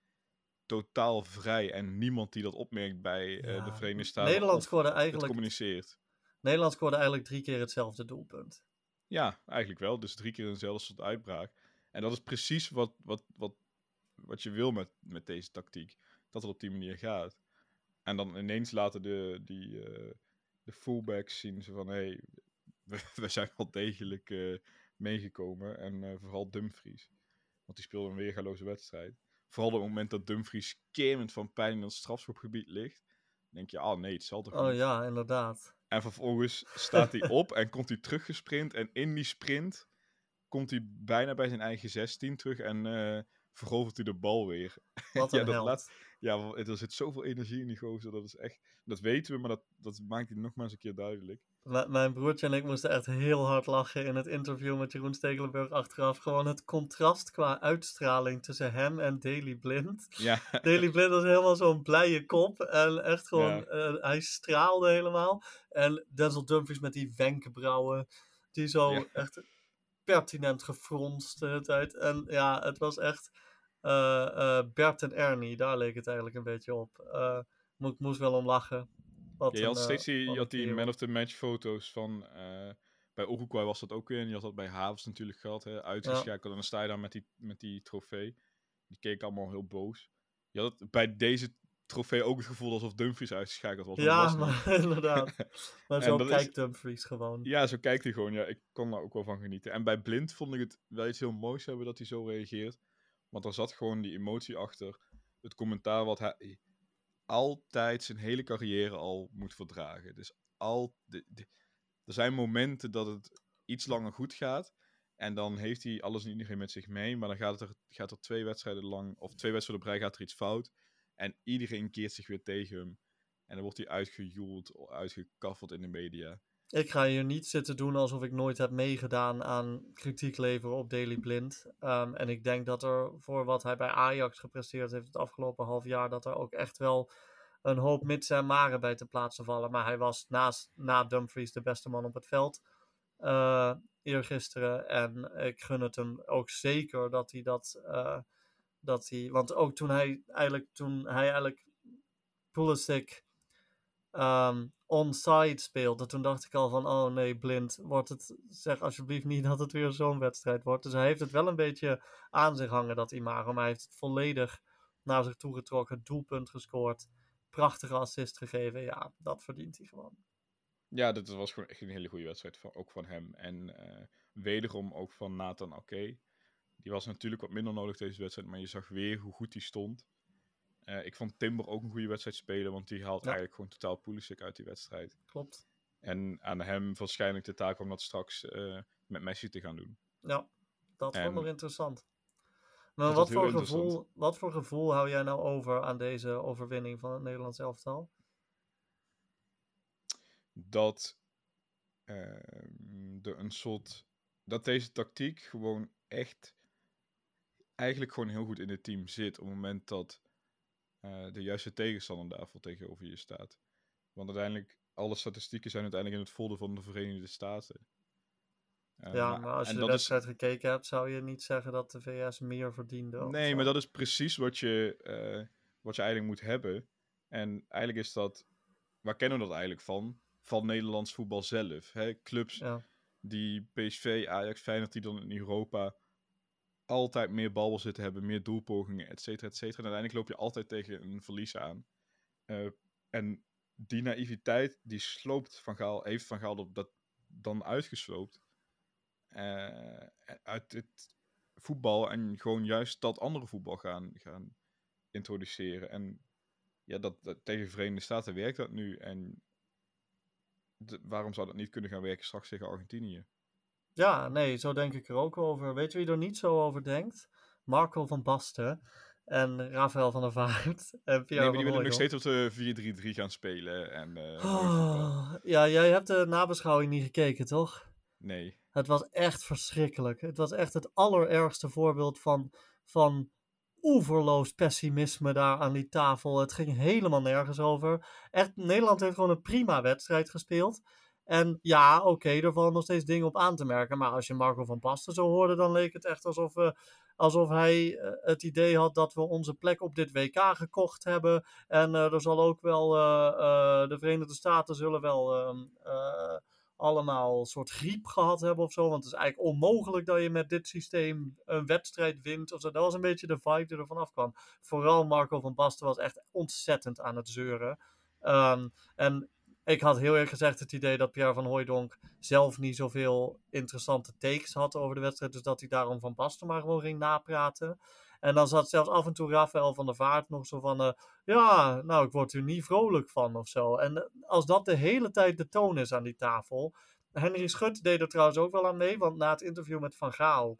totaal vrij. En niemand die dat opmerkt bij eh, Ja, de Verenigde Staten Nederland scoorde eigenlijk, communiceert. Nederland scoorde eigenlijk drie keer hetzelfde doelpunt. Ja, eigenlijk wel. Dus drie keer eenzelfde soort uitbraak. En dat is precies wat, wat, wat, wat je wil met, met deze tactiek. Dat het op die manier gaat. En dan ineens laten de, die, eh, de fullbacks zien ze van... Hé, hey, <laughs> we, we zijn wel degelijk eh, meegekomen. En vooral Dumfries. Want die speelde een weergaloze wedstrijd. Vooral op het moment dat Dumfries kermend van pijn in het strafschopgebied ligt. denk je, ah nee, het zal toch Oh niet? ja, inderdaad. En vervolgens staat hij op en komt hij teruggesprint. En in die sprint komt hij bijna bij zijn eigen 16 terug en verovert hij de bal weer. Wat <laughs> Ja, een dat held. laat- Ja, er zit zoveel energie in die gozer. Dat is echt. Dat weten we, maar dat, dat maakt hij nog maar eens een keer duidelijk. Mijn broertje en ik moesten echt heel hard lachen in het interview met Jeroen Stekelenburg achteraf. Gewoon het contrast qua uitstraling tussen hem en Daily Blind. Ja, <laughs> Daily Blind was helemaal zo'n blije kop. En echt gewoon, Ja. eh, hij straalde helemaal. En Denzel Dumfries met die wenkbrauwen. Die zo Ja. echt pertinent gefronst de hele tijd. En ja, het was echt eh, eh, Bert en Ernie. Daar leek het eigenlijk een beetje op. Ik moest wel om lachen. Wat Ja, je had een, eh, steeds die, je had die man of the match foto's van. eh, bij Uruguay was dat ook weer. En je had dat bij Havens natuurlijk gehad. Hè, uitgeschakeld. En dan sta je daar met die, met die trofee. Die keek allemaal heel boos. Je had het bij deze trofee ook het gevoel alsof Dumfries uitgeschakeld was. Ja, was <laughs> maar inderdaad. <laughs> Maar zo is- kijkt Dumfries gewoon. Ja, zo kijkt hij gewoon. Ja, ik kon daar ook wel van genieten. En bij Blind vond ik het wel iets heel moois hebben dat hij zo reageert. Want er zat gewoon die emotie achter. Het commentaar wat hij altijd zijn hele carrière al moet verdragen. Dus al de, er zijn momenten dat het iets langer goed gaat. En dan heeft hij alles en iedereen met zich mee. Maar dan gaat, het er, gaat er twee wedstrijden lang, of twee wedstrijden op rij, gaat er iets fout. En iedereen keert zich weer tegen hem. En dan wordt hij uitgejoeld, uitgekaffeld in de media. Ik ga hier niet zitten doen alsof ik nooit heb meegedaan aan kritiek leveren op Daily Blind. Ehm, en ik denk dat er voor wat hij bij Ajax gepresteerd heeft het afgelopen half jaar, dat er ook echt wel een hoop mits en maren bij te plaatsen vallen. Maar hij was naast, na Dumfries de beste man op het veld eh eergisteren. En ik gun het hem ook zeker dat hij dat... eh, dat hij, want ook toen hij eigenlijk, toen hij eigenlijk Pulisic ehm onside speelde, toen dacht ik al van, oh nee, blind, wordt het, zeg alsjeblieft niet dat het weer zo'n wedstrijd wordt. Dus hij heeft het wel een beetje aan zich hangen, dat imago, maar hij heeft het volledig naar zich toe getrokken, doelpunt gescoord, prachtige assist gegeven, ja, dat verdient hij gewoon. Ja, dit was gewoon echt een hele goede wedstrijd, ook van hem. En eh, wederom ook van Nathan Ake. Die was natuurlijk wat minder nodig deze wedstrijd, maar je zag weer hoe goed hij stond. Eh, ik vond Timber ook een goede wedstrijd spelen, want die haalt Ja. eigenlijk gewoon totaal Pulisic uit die wedstrijd. Klopt. En aan hem waarschijnlijk de taak om dat straks eh, met Messi te gaan doen. Ja, dat En- wordt nog interessant. Maar wat voor, gevoel, wat voor gevoel hou jij nou over aan deze overwinning van het Nederlands elftal? Dat ehm, de een soort. Dat deze tactiek gewoon echt. Eigenlijk gewoon heel goed in het team zit. Op het moment dat eh, de juiste tegenstander daarvoor tegenover je staat. Want uiteindelijk, alle statistieken zijn uiteindelijk in het voordeel van de Verenigde Staten. Eh, ja, maar als je de is- wedstrijd gekeken hebt, zou je niet zeggen dat de VS meer verdiende. Nee, zo. maar dat is precies wat je, eh, wat je eigenlijk moet hebben. En eigenlijk is dat. Waar kennen we dat eigenlijk van? Van Nederlands voetbal zelf. Hè? Clubs Ja, die PSV, Ajax, Feyenoord, die dan in Europa altijd meer balbezit hebben, meer doelpogingen, et cetera, et cetera. En uiteindelijk loop je altijd tegen een verlies aan. Eh, en die naïviteit, die sloopt Van Gaal, heeft Van Gaal dat- dat dan uitgesloopt. eh, uit het voetbal en gewoon juist dat andere voetbal gaan, gaan introduceren. En ja, dat, dat, tegen de Verenigde Staten werkt dat nu. En waarom zou dat niet kunnen gaan werken straks tegen Argentinië? Ja, nee, zo denk ik er ook over. Weet je wie er niet zo over denkt? Marco van Basten en Rafael van der Vaart <laughs> en Pierre Nee, maar die willen nog steeds op de 4-3-3 gaan spelen. En, eh. Oh, ja, jij hebt de nabeschouwing niet gekeken, toch? Nee. Het was echt verschrikkelijk. Het was echt het allerergste voorbeeld van, van oeverloos pessimisme daar aan die tafel. Het ging helemaal nergens over. Echt, Nederland heeft gewoon een prima wedstrijd gespeeld. En ja, oké, er vallen nog steeds dingen op aan te merken. Maar als je Marco van Basten zo hoorde, dan leek het echt alsof, we, alsof hij eh, het idee had dat we onze plek op dit WK gekocht hebben. En eh, er zal ook wel, eh, eh, de Verenigde Staten zullen wel ehm, eh, allemaal een soort griep gehad hebben of zo. Want het is eigenlijk onmogelijk dat je met dit systeem een wedstrijd wint. Of. Dat was een beetje de vibe die er vanaf kwam. Vooral Marco van Basten was echt ontzettend aan het zeuren. Ehm, en ik had heel eerlijk gezegd het idee dat Pierre van Hooijdonk zelf niet zoveel interessante takes had over de wedstrijd. Dus dat hij daarom van Basten maar gewoon ging napraten. En dan zat zelfs af en toe Rafael van der Vaart nog zo van... eh, ja, nou, ik word er niet vrolijk van of zo. En eh, als dat de hele tijd de toon is aan die tafel. Henry Schut deed er trouwens ook wel aan mee, want na het interview met Van Gaal.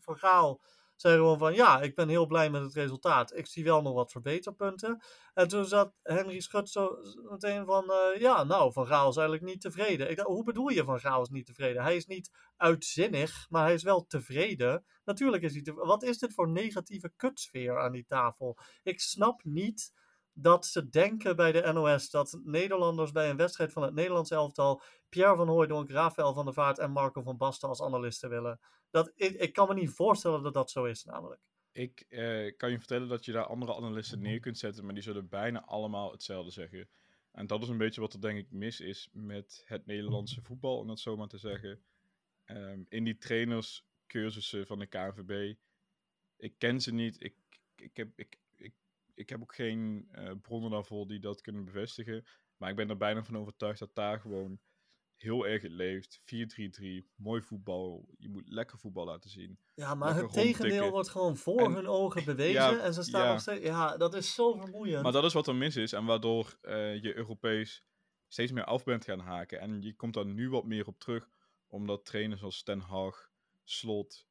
Van Gaal zei gewoon van ja, ik ben heel blij met het resultaat. Ik zie wel nog wat verbeterpunten. En toen zat Henry Schut zo meteen van eh, ja, nou, Van Gaal is eigenlijk niet tevreden. Ik hoe bedoel je Van Gaal is niet tevreden? Hij is niet uitzinnig, maar hij is wel tevreden. Natuurlijk is hij tevreden. Wat is dit voor negatieve kutsfeer aan die tafel? Ik snap niet dat ze denken bij de NOS dat Nederlanders bij een wedstrijd van het Nederlands elftal Pierre van Hooijdonk, Rafael van der Vaart en Marco van Basten als analisten willen. Dat, ik, ik kan me niet voorstellen dat dat zo is, namelijk. Ik eh, kan je vertellen dat je daar andere analisten neer kunt zetten, maar die zullen bijna allemaal hetzelfde zeggen. En dat is een beetje wat er denk ik mis is met het Nederlandse voetbal, om dat zo maar te zeggen. Ehm, in die trainerscursussen van de KNVB, ik ken ze niet, ik, ik, heb, ik, ik, ik heb ook geen eh, bronnen daarvoor die dat kunnen bevestigen. Maar ik ben er bijna van overtuigd dat daar gewoon heel erg het leeft. 4-3-3, mooi voetbal, je moet lekker voetbal laten zien. Ja, maar Lekker het tegendeel wordt gewoon voor En- hun ogen <laughs> bewezen Ja, en ze staan ja. nog steeds... Ja, dat is zo vermoeiend. Maar dat is wat er mis is en waardoor eh, je Europees steeds meer af bent gaan haken. En je komt daar nu wat meer op terug, omdat trainers als Ten Hag, Slot,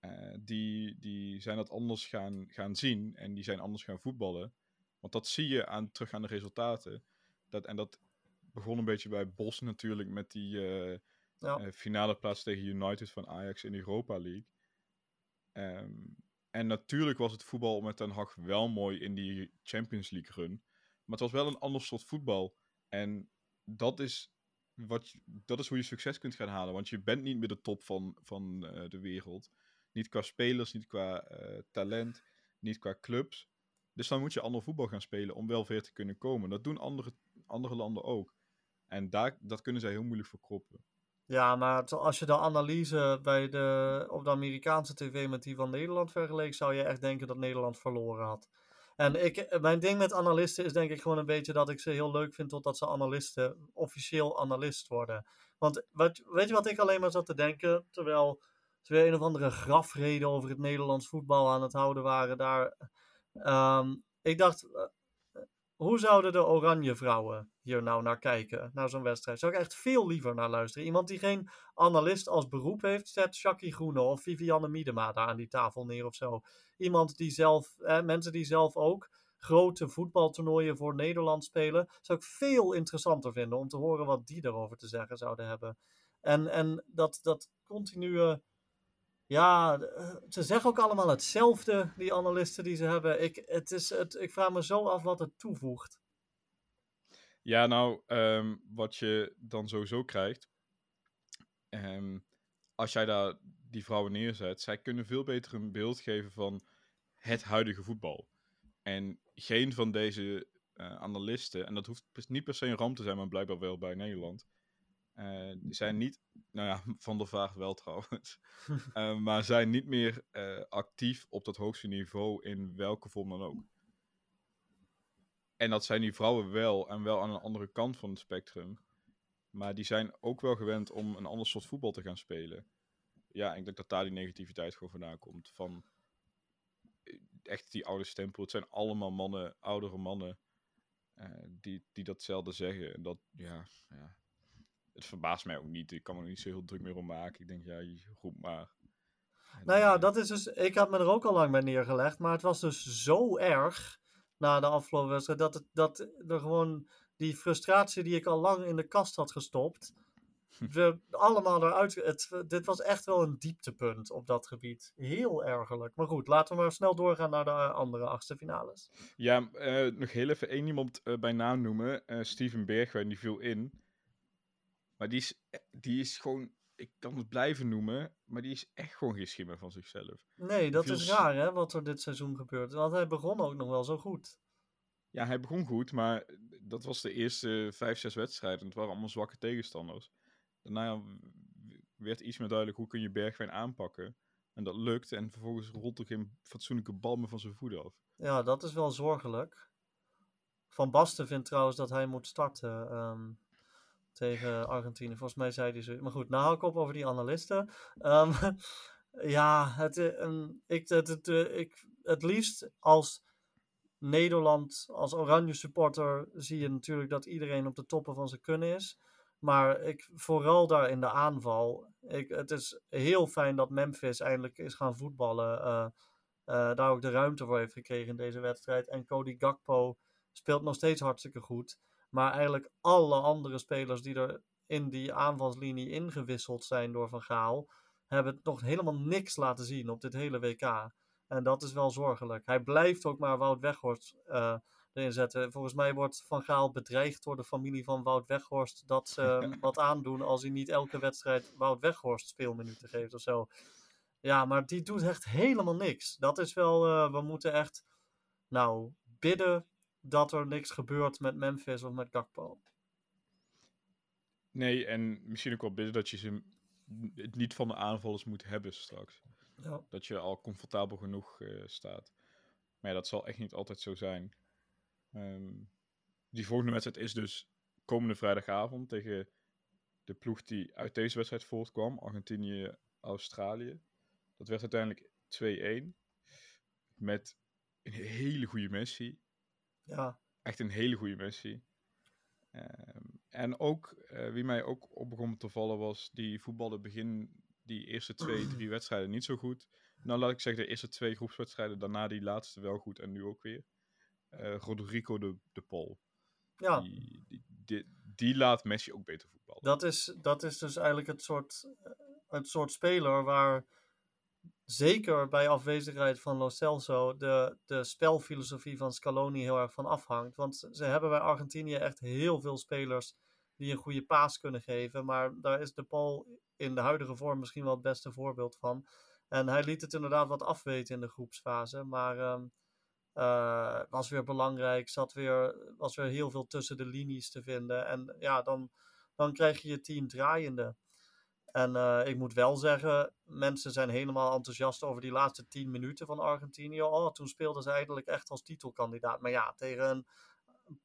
eh, die, die zijn dat anders gaan, gaan zien en die zijn anders gaan voetballen. Want dat zie je aan, terug aan de resultaten. Dat, en dat begon een beetje bij Bos natuurlijk met die eh, Ja. eh, finale plaats tegen United van Ajax in de Europa League. Ehm, en natuurlijk was het voetbal met Ten Hag wel mooi in die Champions League run. Maar het was wel een ander soort voetbal. En dat is, wat je- dat is hoe je succes kunt gaan halen. Want je bent niet meer de top van, van eh, de wereld. Niet qua spelers, niet qua talent, niet qua clubs. Dus dan moet je ander voetbal gaan spelen om wel ver te kunnen komen. Dat doen andere, andere landen ook. En daar, dat kunnen zij heel moeilijk verkroppen. Ja, maar als je de analyse bij de, op de Amerikaanse tv met die van Nederland vergeleek, zou je echt denken dat Nederland verloren had. En ik, mijn ding met analisten is denk ik gewoon een beetje dat ik ze heel leuk vind totdat ze analisten, officieel analist worden. Want wat, weet je wat ik alleen maar zat te denken, terwijl ze weer een of andere grafreden over het Nederlands voetbal aan het houden waren daar. Ehm, ik dacht, eh, hoe zouden de Oranje vrouwen hier nou naar kijken, naar zo'n wedstrijd? Zou ik echt veel liever naar luisteren. Iemand die geen analist als beroep heeft, zet Jackie Groene of Vivianne Miedema daar aan die tafel neer of zo. Iemand die zelf, mensen die zelf ook grote voetbaltoernooien voor Nederland spelen, zou ik veel interessanter vinden om te horen wat die erover te zeggen zouden hebben. En, en dat, dat continue. Ja, eh, ze zeggen ook allemaal hetzelfde, die analisten die ze hebben. Ik, het is, het, ik vraag me zo af wat het toevoegt. Ja, nou, ehm, wat je dan sowieso krijgt. ehm, als jij daar die vrouwen neerzet, zij kunnen veel beter een beeld geven van het huidige voetbal. En geen van deze eh, analisten, en dat hoeft niet per se een ramp te zijn, maar blijkbaar wel bij Nederland. Eh, die zijn niet, nou ja, <laughs> Van der Vaart wel trouwens, <laughs> eh, maar zijn niet meer eh, actief op dat hoogste niveau in welke vorm dan ook. En dat zijn die vrouwen wel, en wel aan een andere kant van het spectrum. Maar die zijn ook wel gewend om een ander soort voetbal te gaan spelen. Ja, ik denk dat daar die negativiteit gewoon vandaan komt. Van echt die oude stempel. Het zijn allemaal mannen, oudere mannen, die, die datzelfde zeggen. En dat, ja, ja. Het verbaast mij ook niet. Ik kan me er niet zo heel druk meer om maken. Ik denk, ja, roept maar. En, Nou ja, eh, dat is dus. Ik had me er ook al lang bij neergelegd. Maar het was dus zo erg na de afgelopen wedstrijd. Dat, het, dat er gewoon die frustratie die ik al lang in de kast had gestopt. <laughs> We allemaal eruit. Het, dit was echt wel een dieptepunt op dat gebied. Heel ergerlijk. Maar goed, laten we maar snel doorgaan naar de eh, andere achtste finales. Ja, eh, nog heel even één iemand bij naam noemen. Steven Bergwijn, die viel in. Maar die is, die is gewoon... Ik kan het blijven noemen, maar die is echt gewoon geen schimmer van zichzelf. Nee, dat is raar hè, wat er dit seizoen gebeurt. Want hij begon ook nog wel zo goed. Ja, hij begon goed, maar dat was de eerste vijf, zes wedstrijden. Het waren allemaal zwakke tegenstanders. Daarna werd iets meer duidelijk hoe kun je Bergwijn aanpakken. En dat lukt. En vervolgens rolt er geen fatsoenlijke bal meer van zijn voeten af. Ja, dat is wel zorgelijk. Van Basten vindt trouwens dat hij moet starten ehm, tegen Argentinië. Volgens mij zei hij zo. Maar goed, nou hou ik op over die analisten. Ehm, <laughs> ja, het, eh, ik, het, het, eh, ik, het liefst als Nederland, als oranje supporter, zie je natuurlijk dat iedereen op de toppen van zijn kunnen is. Maar ik, vooral daar in de aanval. Ik, het is heel fijn dat Memphis eindelijk is gaan voetballen. eh, daar ook de ruimte voor heeft gekregen in deze wedstrijd. En Cody Gakpo speelt nog steeds hartstikke goed. Maar eigenlijk alle andere spelers die er in die aanvalslinie ingewisseld zijn door Van Gaal, hebben nog helemaal niks laten zien op dit hele WK. En dat is wel zorgelijk. Hij blijft ook maar Wout Weghorst eh, erin zetten. Volgens mij wordt Van Gaal bedreigd door de familie van Wout Weghorst dat ze <laughs> hem wat aandoen als hij niet elke wedstrijd Wout Weghorst speelminuten geeft of zo. Ja, maar die doet echt helemaal niks. Dat is wel, eh, we moeten echt, nou, bidden dat er niks gebeurt met Memphis of met Gakpo. Nee, en misschien ook wel bidden dat je ze het niet van de aanvallers moet hebben straks. Ja. Dat je al comfortabel genoeg eh, staat. Maar ja, dat zal echt niet altijd zo zijn. Ehm, die volgende wedstrijd is dus komende vrijdagavond tegen de ploeg die uit deze wedstrijd voortkwam. Argentinië-Australië. Dat werd uiteindelijk 2-1. Met een hele goede Messi. Ja, Echt een hele goede Messi. Ehm, en ook, eh, wie mij ook op begon te vallen was, die voetbalde begin die eerste twee, <clears throat> drie wedstrijden niet zo goed. Nou, laat ik zeggen, de eerste twee groepswedstrijden, daarna die laatste wel goed en nu ook weer. Eh, Rodrigo de, de Pol. ja. Die, die, die, die laat Messi ook beter voetballen. Dat is, dat is dus eigenlijk het soort, eh, het soort speler waar zeker bij afwezigheid van Lo Celso de, de spelfilosofie van Scaloni heel erg van afhangt. Want ze hebben bij Argentinië echt heel veel spelers die een goede paas kunnen geven. Maar daar is de Paul in de huidige vorm misschien wel het beste voorbeeld van. En hij liet het inderdaad wat afweten in de groepsfase. Maar eh, was weer belangrijk. Zat weer, was weer heel veel tussen de linies te vinden. En ja, dan, dan krijg je je team draaiende. En eh, ik moet wel zeggen, mensen zijn helemaal enthousiast over die laatste 10 minuten van Argentinië. Oh, toen speelden ze eigenlijk echt als titelkandidaat. Maar ja, tegen een,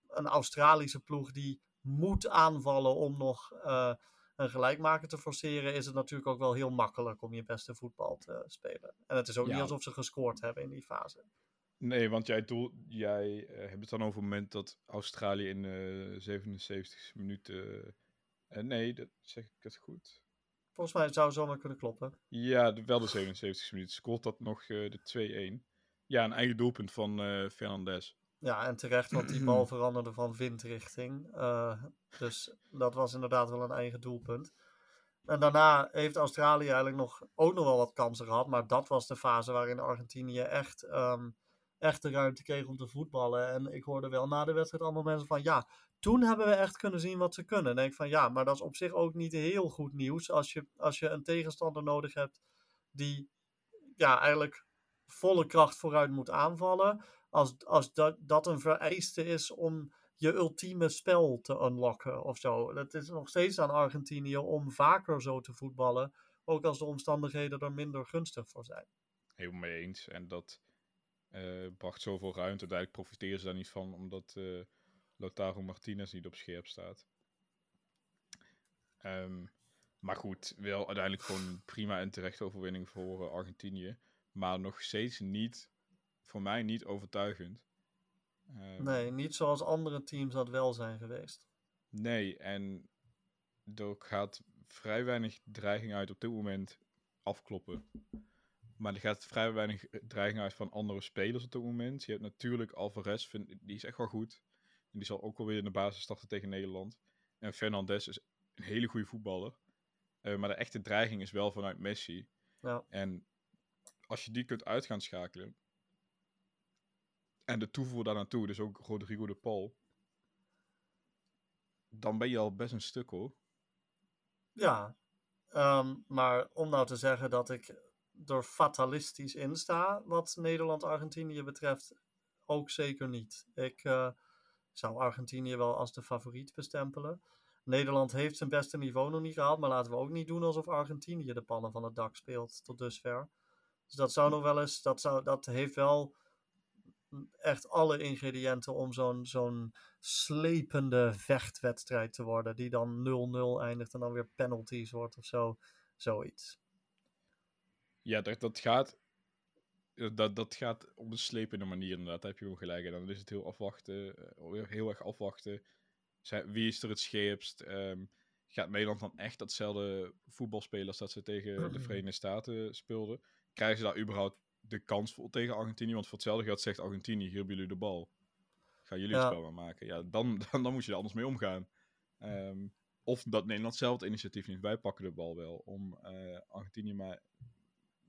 een Australische ploeg die moet aanvallen om nog eh, een gelijkmaker te forceren, is het natuurlijk ook wel heel makkelijk om je beste voetbal te spelen. En het is ook Ja. niet alsof ze gescoord hebben in die fase. Nee, want jij, doel, jij eh, hebt het dan over het moment dat Australië in de 77 minuten... nee, dat zeg ik het goed. Volgens mij zou het zomaar kunnen kloppen. Ja, de- wel de 77 minuten. Scoort dat nog eh, de 2-1. Ja, een eigen doelpunt van eh Fernandes. Ja, en terecht, want die bal <clears throat> veranderde van windrichting. Eh, dus dat was inderdaad wel een eigen doelpunt. En daarna heeft Australië eigenlijk nog, ook nog wel wat kansen gehad. Maar dat was de fase waarin Argentinië echt, ehm, echt de ruimte kreeg om te voetballen. En ik hoorde wel na de wedstrijd allemaal mensen van... Ja, toen hebben we echt kunnen zien wat ze kunnen. En denk van ja, maar dat is op zich ook niet heel goed nieuws. Als je, als je een tegenstander nodig hebt die ja, eigenlijk volle kracht vooruit moet aanvallen. Als, als dat, dat een vereiste is om je ultieme spel te unlocken of zo. Het is nog steeds aan Argentinië om vaker zo te voetballen. Ook als de omstandigheden er minder gunstig voor zijn. Helemaal mee eens. En dat eh, bracht zoveel ruimte. Uiteindelijk profiteren ze daar niet van, omdat eh Lautaro Martinez niet op scherp staat. Ehm, maar goed, wel uiteindelijk gewoon prima en terechte overwinning voor eh, Argentinië. Maar nog steeds niet, voor mij niet overtuigend. Ehm, Nee, niet zoals andere teams dat wel zijn geweest. Nee, en er gaat vrij weinig dreiging uit op dit moment afkloppen. Maar er gaat vrij weinig dreiging uit van andere spelers op dit moment. Je hebt natuurlijk Alvarez, vind, die is echt wel goed. En die zal ook wel weer in de basis starten tegen Nederland. En Fernandes is een hele goede voetballer. Uh, maar de echte dreiging is wel vanuit Messi. Ja. En als je die kunt uit gaan schakelen. En de toevoer daar naartoe, dus ook Rodrigo de Paul. Dan ben je al best een stuk hoor. Ja, ehm, maar om nou te zeggen dat ik er fatalistisch in sta, wat Nederland-Argentinië betreft, ook zeker niet. Ik uh, zou Argentinië wel als de favoriet bestempelen. Nederland heeft zijn beste niveau nog niet gehaald, maar laten we ook niet doen alsof Argentinië de pannen van het dak speelt tot dusver. Dus dat zou nog wel eens, dat, zou, dat heeft wel echt alle ingrediënten om zo'n zo'n slepende vechtwedstrijd te worden, die dan 0-0 eindigt en dan weer penalties wordt of zo. Zoiets. Ja, dat, dat gaat. Dat, dat gaat op een slepende manier inderdaad, daar heb je wel gelijk. En dan is het heel afwachten, eh, heel erg afwachten. Wie is er het scheepst? Um, gaat Nederland dan echt datzelfde voetbal spelen als dat ze tegen de Verenigde Staten speelden? Krijgen ze daar überhaupt de kans voor tegen Argentinië? Want voor hetzelfde geld zegt Argentinië, hier hebben jullie de bal. Gaan jullie het spel maar maken? Ja, dan, <laughs> dan, dan moet je er anders mee omgaan. Um, of dat Nederland zelf het initiatief niet. Wij pakken de bal wel om uh, Argentinië maar,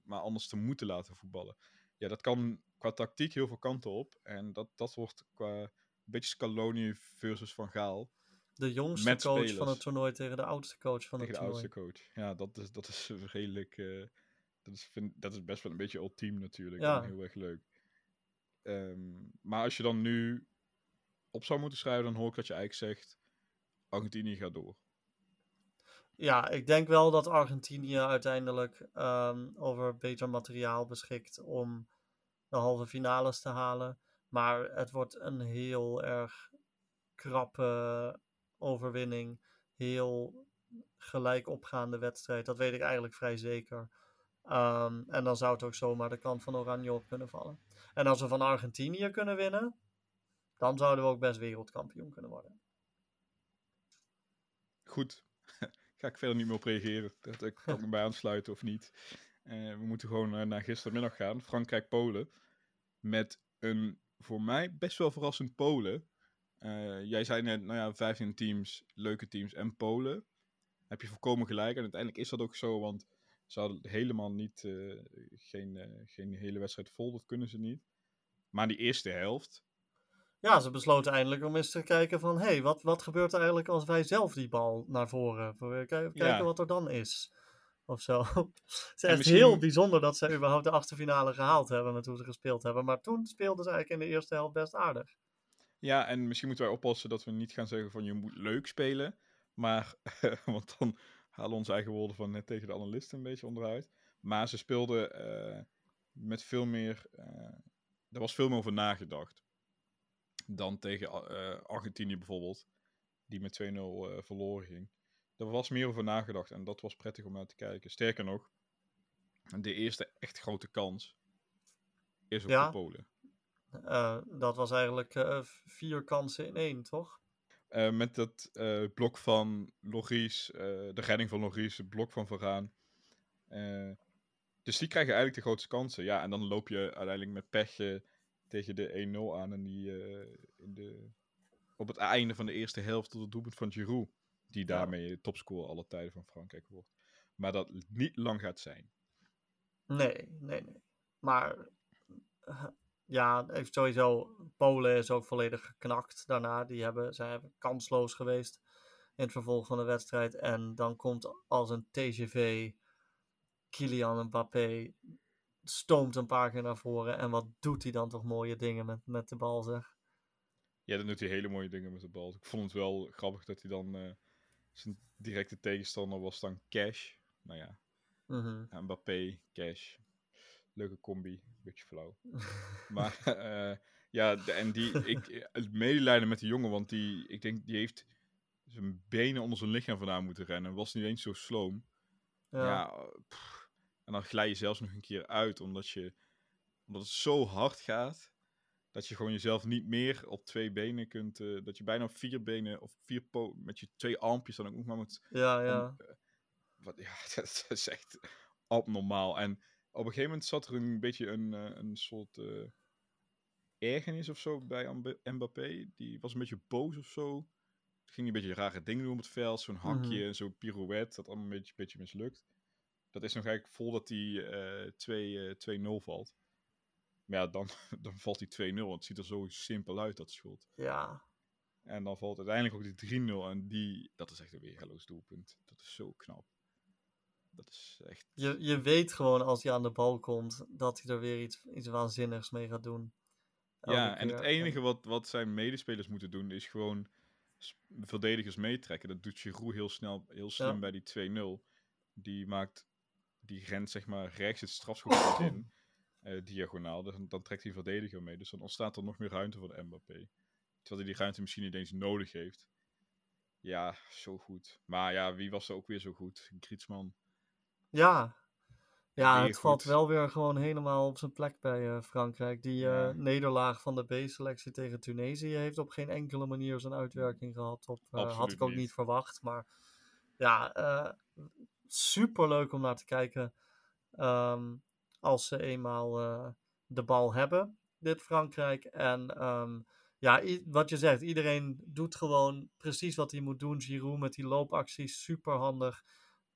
maar anders te moeten laten voetballen. Ja, dat kan qua tactiek heel veel kanten op. En dat, dat wordt qua beetje Scaloni versus Van Gaal. De jongste coach van het toernooi tegen de oudste coach van tegen het toernooi. Tegen de oudste coach. Ja, dat is, dat is redelijk... Uh, dat, is, vind, dat is best wel een beetje ultiem natuurlijk. Ja. heel erg leuk. Um, maar als je dan nu op zou moeten schrijven, dan hoor ik dat je eigenlijk zegt... Argentinië gaat door. Ja, ik denk wel dat Argentinië uiteindelijk um, over beter materiaal beschikt om de halve finales te halen. Maar het wordt een heel erg krappe overwinning. Heel gelijk opgaande wedstrijd. Dat weet ik eigenlijk vrij zeker. Um, en dan zou het ook zomaar de kant van Oranje op kunnen vallen. En als we van Argentinië kunnen winnen, dan zouden we ook best wereldkampioen kunnen worden. Goed. Ga ik verder niet meer op reageren. Dat ik <laughs> kan me bij aansluiten of niet. Uh, we moeten gewoon uh, naar gistermiddag gaan. Frankrijk-Polen. Met een voor mij best wel verrassend Polen. Uh, jij zei net, nou ja, 15 teams, leuke teams en Polen. Heb je volkomen gelijk. En uiteindelijk is dat ook zo, want ze hadden helemaal niet, uh, geen, geen hele wedstrijd vol, dat kunnen ze niet. Maar die eerste helft. Ja, ze besloten eindelijk om eens te kijken van, hé, hey, wat, wat gebeurt er eigenlijk als wij zelf die bal naar voren, kijken ja. wat er dan is of zo. <laughs> het is echt misschien... heel bijzonder dat ze überhaupt de achterfinale gehaald hebben met hoe ze gespeeld hebben. Maar toen speelden ze eigenlijk in de eerste helft best aardig. Ja, en misschien moeten wij oppassen dat we niet gaan zeggen van je moet leuk spelen. Maar, <laughs> want dan halen onze eigen woorden van net tegen de analisten een beetje onderuit. Maar ze speelden uh, met veel meer, uh, er was veel meer over nagedacht. Dan tegen uh, Argentinië bijvoorbeeld, die met 2-0 verloren ging. Er was meer over nagedacht en dat was prettig om naar te kijken. Sterker nog, de eerste echt grote kans is op de Polen. Uh, dat was eigenlijk uh, vier kansen in één, toch? Uh, met dat blok van Loris, de redding van Loris, het blok van Varaan. dus die krijgen eigenlijk de grootste kansen. Ja, en dan loop je uiteindelijk met pech tegen de 1-0 aan. En die in de, op het einde van de eerste helft tot het doelpunt van Giroud. Die daarmee ja. topscorer alle tijden van Frankrijk wordt. Maar dat niet lang gaat zijn. Nee, nee, nee. Maar uh, ja, sowieso, Polen is ook volledig geknakt daarna. Die hebben, zij hebben kansloos geweest in het vervolg van de wedstrijd. En dan komt als een TGV Kylian Mbappé stoomt een paar keer naar voren. En wat doet hij dan toch mooie dingen met, met de bal, zeg. Ja, dan doet hij hele mooie dingen met de bal. Ik vond het wel grappig dat hij dan... Uh zijn directe tegenstander was dan Cash. Nou ja, mm Mbappé, Cash. Leuke combi, beetje flauw. <laughs> maar uh, ja, en die, ik, het medelijden met die jongen, want die, ik denk, die heeft zijn benen onder zijn lichaam vandaan moeten rennen. Was niet eens zo sloom. Ja. ja en dan glij je zelfs nog een keer uit, omdat, je, omdat het zo hard gaat. dat je gewoon jezelf niet meer op twee benen kunt. eh, dat je bijna op vier benen of vier po met je twee armpjes dan ook maar moet. Ja, ja. eh, wat, <laughs> ja, dat is echt abnormaal. En op een gegeven moment zat er een beetje een, eh, een soort ergernis of zo bij Mbappé. Die was een beetje boos of zo. Ging een beetje rare dingen doen op het veld. Zo'n hakje en zo'n pirouette. Dat allemaal een beetje, beetje mislukt. Dat is nog eigenlijk vol dat hij eh 2, eh, 2-0 valt. Maar ja, dan, <laughs> dan valt hij 2-0. Het ziet er zo simpel uit, dat schot. ja. En dan valt uiteindelijk ook die 3-0. En die, dat is echt een weergaloos doelpunt. Dat is zo knap. Dat is echt... Je, je weet gewoon als hij aan de bal komt dat hij er weer iets, iets waanzinnigs mee gaat doen. Elke Ja, en het enige wat, wat zijn medespelers moeten doen is gewoon verdedigers meetrekken. Dat doet Giroud heel snel, heel slim Ja. bij die 2-0. Die maakt, die rent zeg maar rechts het strafschopgebied <coughs> in, eh, diagonaal. Dus dan, trekt hij verdediger mee. Dus dan ontstaat er nog meer ruimte voor de Mbappé. Terwijl hij die ruimte misschien niet eens nodig heeft. Ja, zo goed. Maar ja, wie was er ook weer zo goed? Griezmann. Ja, ja Weer het valt wel weer gewoon helemaal op zijn plek bij eh, Frankrijk. Die eh, Ja. nederlaag van de B-selectie tegen Tunesië heeft op geen enkele manier zijn uitwerking gehad. Op, had ik ook niet. niet verwacht. Maar ja, super leuk om naar te kijken. ehm, als ze eenmaal eh, de bal hebben, dit Frankrijk. En ehm, ja, wat je zegt, iedereen doet gewoon precies wat hij moet doen. Giroud met die loopacties, super handig.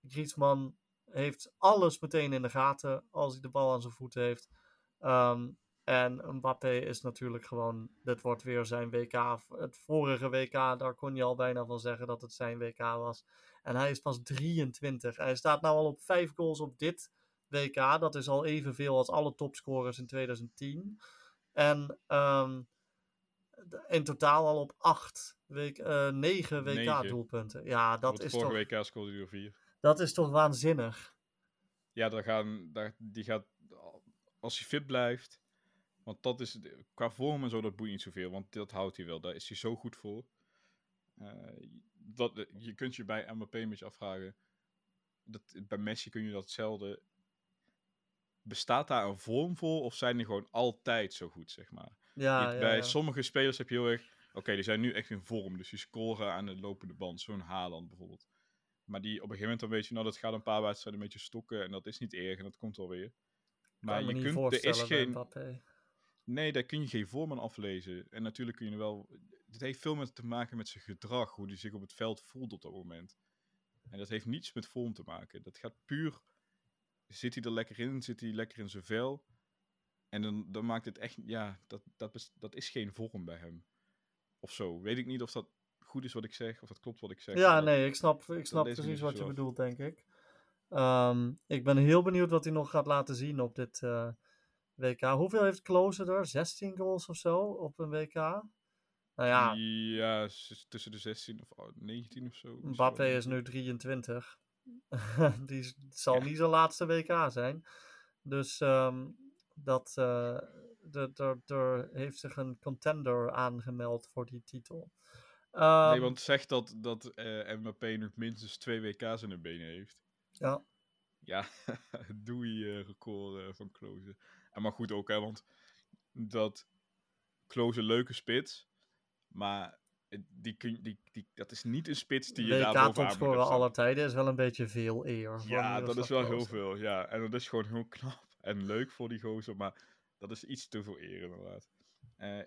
Griezmann heeft alles meteen in de gaten als hij de bal aan zijn voeten heeft. Ehm, en Mbappé is natuurlijk gewoon, dit wordt weer zijn WK. Het vorige WK, daar kon je al bijna van zeggen dat het zijn WK was. En hij is pas 23. Hij staat nou al op 5 goals op dit WK. Dat is al evenveel als alle topscorers in 2010. En ehm, in totaal al op 8, week, eh 9 Negen. WK-doelpunten. Ja, dat is, vorige toch, WK scoorde hij er vier. dat is toch waanzinnig. Ja, daar gaan, daar, die gaat, als hij fit blijft, want dat is, qua vorm en zo, dat boeit niet zoveel, want dat houdt hij wel, daar is hij zo goed voor. Eh, dat, je kunt je bij Mbappé een beetje afvragen, dat, bij Messi kun je dat hetzelfde, bestaat daar een vorm voor, of zijn die gewoon altijd zo goed, zeg maar? Ja, Je- ja, bij ja. sommige spelers heb je heel erg, oké, die zijn nu echt in vorm, dus die scoren aan de lopende band, zo'n Haaland bijvoorbeeld. Maar die op een gegeven moment dan weet je, nou dat gaat een paar wedstrijden een beetje stokken en dat is niet erg en dat komt wel weer. Maar je kunt, er is geen, Mbappé. nee, daar kun je geen vorm aan aflezen. En natuurlijk kun je wel, dit heeft veel met te maken met zijn gedrag, hoe hij zich op het veld voelt op dat moment. En dat heeft niets met vorm te maken. Dat gaat puur, zit hij er lekker in, zit hij lekker in zijn vel. En dan, dan maakt het echt, ja, dat, dat, is, dat is geen vorm bij hem. Of zo. Weet ik niet of dat goed is wat ik zeg, of dat klopt wat ik zeg. Ja, nee, ik snap, ik snap precies wat je bedoelt, denk ik. Ehm, ik ben heel benieuwd wat hij nog gaat laten zien op dit eh, WK. Hoeveel heeft Klose er? 16 goals of zo op een WK? Nou ja, Ja, tussen de 16 of oh, 19 of zo. Mbappé is nu 23. <laughs> Die zal Ja. niet zijn laatste WK zijn. Dus ehm, dat, de- er heeft zich een contender aangemeld voor die titel. Nee, Ehm, want zeg dat, dat Mbappé nog minstens twee WK's in de benen heeft. ja. Ja, <laughs> doei eh record van Kloze. En maar goed ook, hè, want dat Kloze leuke spits, maar eh, die kun, die, die, dat is niet een spits die je daar zetten. aller tijden is wel een beetje veel eer. voor Ja, dat Miroslav is wel heel veel, ja. En dat is gewoon heel knap <laughs> en leuk voor die gozer, maar dat is iets te veel eer inderdaad. Eh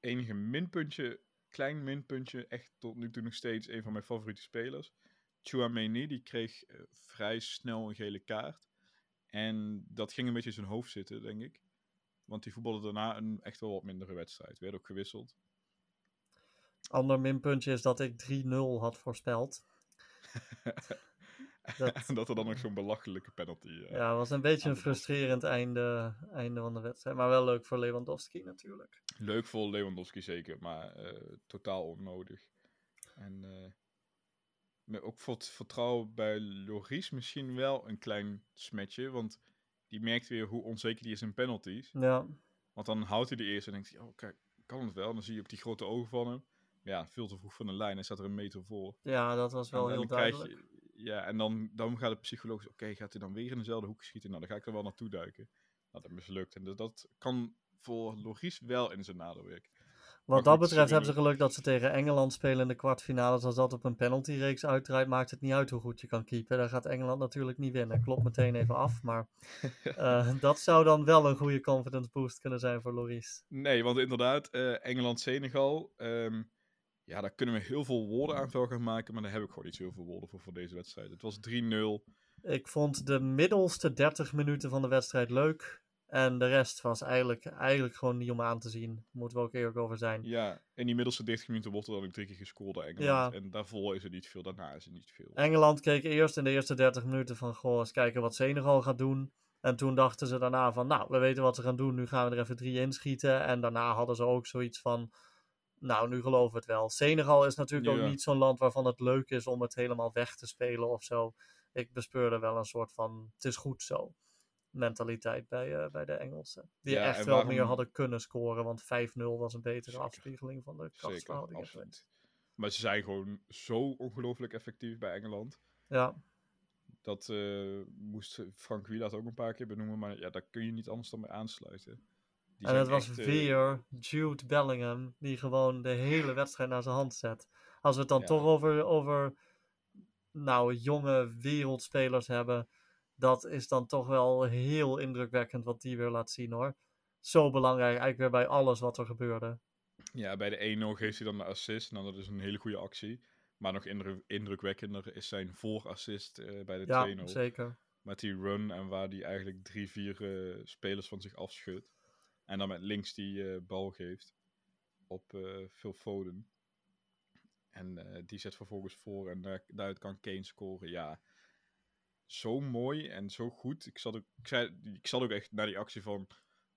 enige minpuntje, klein minpuntje, echt tot nu toe nog steeds een van mijn favoriete spelers. Chouameni, die kreeg eh, vrij snel een gele kaart. En dat ging een beetje in zijn hoofd zitten, denk ik. Want die voetbalde daarna een echt wel wat mindere wedstrijd. Werd ook gewisseld. Ander minpuntje is dat ik 3-0 had voorspeld. Dat- en <laughs> dat er dan nog zo'n belachelijke penalty... eh, Ja, het was een beetje een frustrerend einde, einde van de wedstrijd. Maar wel leuk voor Lewandowski natuurlijk. Leuk voor Lewandowski zeker, maar eh, totaal onnodig. En eh, met ook voor het vertrouwen bij Loris misschien wel een klein smetje, want die merkt weer hoe onzeker die is in penalties. Ja, Want dan houdt hij de eerste en denkt hij, oh kijk, kan het wel. En dan zie je ook die grote ogen van hem. Ja, veel te vroeg van de lijn, hij staat er een meter voor. ja dat was wel en, en heel duidelijk. je, ja, en dan, dan gaat het psychologisch, oké, gaat hij dan weer in dezelfde hoek schieten? Nou, dan ga ik er wel naartoe duiken. Nou, dat mislukt. En dus dat kan voor Loris wel in zijn nadeel werken. Wat dat betreft hebben ze geluk dat ze tegen Engeland spelen in de kwartfinales. Als dat op een penaltyreeks uitdraait, maakt het niet uit hoe goed je kan keepen. Dan gaat Engeland natuurlijk niet winnen. Klopt meteen even af. Maar <laughs> eh, dat zou dan wel een goede confidence boost kunnen zijn voor Loris. Nee, want inderdaad, eh, Engeland-Senegal. ehm, ja, daar kunnen we heel veel woorden aan vuil gaan maken. Maar daar heb ik gewoon niet zo heel veel woorden voor voor deze wedstrijd. Het was 3-0. Ik vond de middelste 30 minuten van de wedstrijd leuk. En de rest was eigenlijk, eigenlijk gewoon niet om aan te zien. Moeten we ook eerlijk over zijn. Ja, in die middelste 30 minuten wordt er dan ook drie keer gescoord door Engeland. Ja. En daarvoor is er niet veel, daarna is er niet veel. Engeland keek eerst in de eerste 30 minuten van, goh, eens kijken wat Senegal gaat doen. En toen dachten ze daarna van, nou, we weten wat ze gaan doen, nu gaan we er even drie inschieten. En daarna hadden ze ook zoiets van, nou, nu geloven we het wel. Senegal is natuurlijk Ja. ook niet zo'n land waarvan het leuk is om het helemaal weg te spelen of zo. Ik bespeurde wel een soort van, het is goed zo, mentaliteit bij, eh, bij de Engelsen. Die Ja, echt wel waarom- meer hadden kunnen scoren, want 5-0 was een betere Zeker. afspiegeling van de absoluut. Maar ze zijn gewoon zo ongelooflijk effectief bij Engeland. Ja, Dat eh, moest Frank Wieland ook een paar keer benoemen. Maar ja, daar kun je niet anders dan bij aansluiten. En het was echt, eh, weer Jude Bellingham die gewoon de hele wedstrijd naar zijn hand zet. Als we het dan Ja. toch over, over nou, jonge wereldspelers hebben, dat is dan toch wel heel indrukwekkend wat die weer laat zien hoor. Zo belangrijk, eigenlijk weer bij alles wat er gebeurde. Ja, bij de 1-0 geeft hij dan de assist. Nou, dat is een hele goede actie. Maar nog indru- indrukwekkender is zijn voorassist eh bij de Ja, 2-0. zeker. Met die run en waar hij eigenlijk drie, vier eh, spelers van zich afschudt. En dan met links die eh, bal geeft op eh Phil Foden. En eh, die zet vervolgens voor en daar daaruit kan Kane scoren. Ja, zo mooi en zo goed. Ik zat ook, ik zei, ik zat ook echt naar die actie van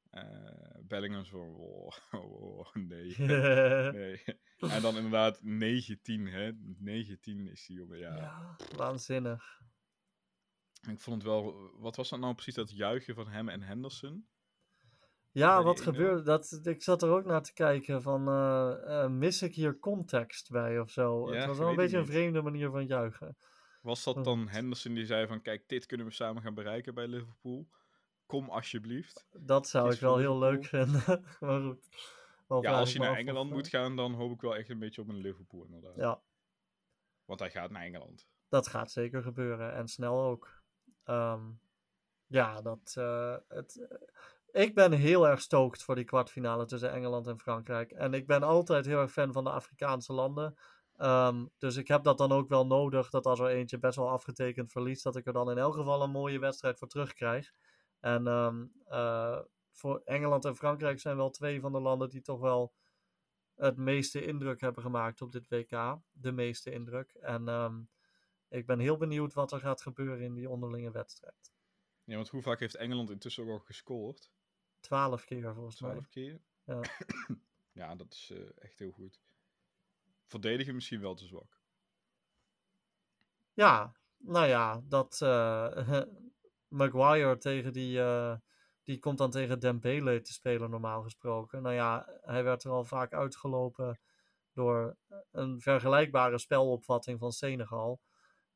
eh Bellingham zo. Oh, <laughs> oh, nee. <laughs> nee. En dan inderdaad 19, hè. 19 is die jongen, ja. ja, waanzinnig. Ik vond het wel... Wat was dat nou precies, dat juichen van hem en Henderson? Ja, wat die 1-0. gebeurde? Dat, ik zat er ook naar te kijken van, eh, eh, mis ik hier context bij of zo? Ja, het was wel een beetje een vreemde manier van juichen. Was dat dan. Henderson die zei van... Kijk, dit kunnen we samen gaan bereiken bij Liverpool. Kom alsjeblieft. Dat zou Kies ik wel heel leuk vinden. <laughs> maar goed. Ja, als je naar of, Engeland eh, moet gaan, dan hoop ik wel echt een beetje op een Liverpool inderdaad. Ja, Want hij gaat naar Engeland. dat gaat zeker gebeuren. En snel ook. Ehm, ja, dat. eh, het, eh, ik ben heel erg stoked voor die kwartfinale tussen Engeland en Frankrijk. En ik ben altijd heel erg fan van de Afrikaanse landen. Ehm, dus ik heb dat dan ook wel nodig. Dat als er eentje best wel afgetekend verliest, dat ik er dan in elk geval een mooie wedstrijd voor terugkrijg. En ehm, eh, voor Engeland en Frankrijk zijn wel twee van de landen die toch wel het meeste indruk hebben gemaakt op dit WK. De meeste indruk. En ehm, ik ben heel benieuwd wat er gaat gebeuren in die onderlinge wedstrijd. Ja, want hoe vaak heeft Engeland intussen ook al gescoord? Twaalf keer volgens mij. Twaalf keer? Ja. <coughs> ja, dat is eh, echt heel goed. Verdedigen misschien wel te zwak. Ja, nou ja, dat eh, <laughs> Maguire tegen die, eh, die komt dan tegen Dembele te spelen normaal gesproken. Nou ja, hij werd er al vaak uitgelopen door een vergelijkbare spelopvatting van Senegal.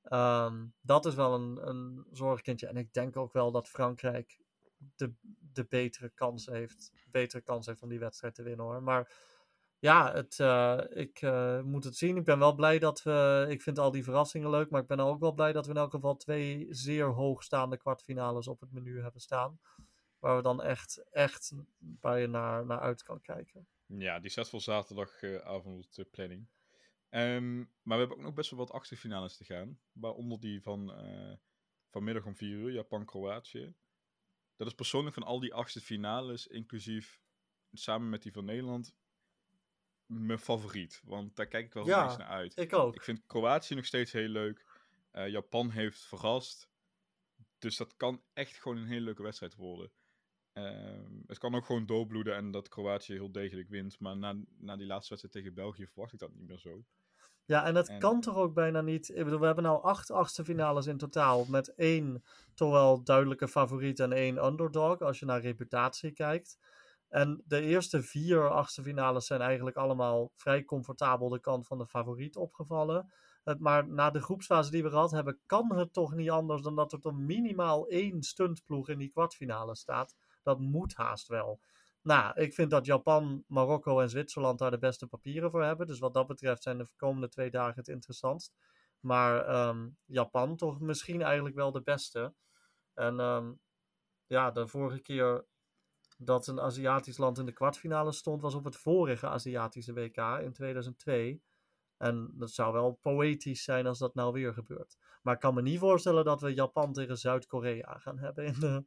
Ehm, dat is wel een, een zorgkindje. En ik denk ook wel dat Frankrijk de, de betere kans heeft. Betere kans heeft om die wedstrijd te winnen hoor. Maar ja, het, eh, ik eh, moet het zien. Ik ben wel blij dat we. Ik vind al die verrassingen leuk. Maar ik ben ook wel blij dat we in elk geval twee zeer hoogstaande kwartfinales op het menu hebben staan. Waar we dan echt, echt waar je naar, naar uit kan kijken. Ja, die staat voor zaterdagavond de planning. Ehm, maar we hebben ook nog best wel wat achterfinales te gaan. Waaronder die van eh, vanmiddag om 4 uur, Japan-Kroatië. Dat is persoonlijk van al die achtste finales, inclusief samen met die van Nederland, mijn favoriet. Want daar kijk ik wel Ja. meest naar uit. Ik ook. Ik vind Kroatië nog steeds heel leuk. Eh, Japan heeft verrast. Dus dat kan echt gewoon een hele leuke wedstrijd worden. Ehm, het kan ook gewoon doorbloeden en dat Kroatië heel degelijk wint. Maar na, na die laatste wedstrijd tegen België verwacht ik dat niet meer zo. Ja, en En- kan toch ook bijna niet. Ik bedoel, we hebben nou acht achtste finales in totaal. Met één toch wel duidelijke favoriet en één underdog. Als je naar reputatie kijkt. En de eerste vier achtste finales zijn eigenlijk allemaal vrij comfortabel de kant van de favoriet opgevallen. Het, maar na de groepsfase die we gehad hebben, kan het toch niet anders dan dat er toch minimaal één stuntploeg in die kwartfinale staat. Dat moet haast wel. Nou, ik vind dat Japan, Marokko en Zwitserland daar de beste papieren voor hebben. Dus wat dat betreft zijn de komende twee dagen het interessantst. Maar ehm, Japan toch misschien eigenlijk wel de beste. En ehm, ja, de vorige keer dat een Aziatisch land in de kwartfinale stond, was op het vorige Aziatische WK in 2002. En dat zou wel poëtisch zijn als dat nou weer gebeurt. Maar ik kan me niet voorstellen dat we Japan tegen Zuid-Korea gaan hebben in de,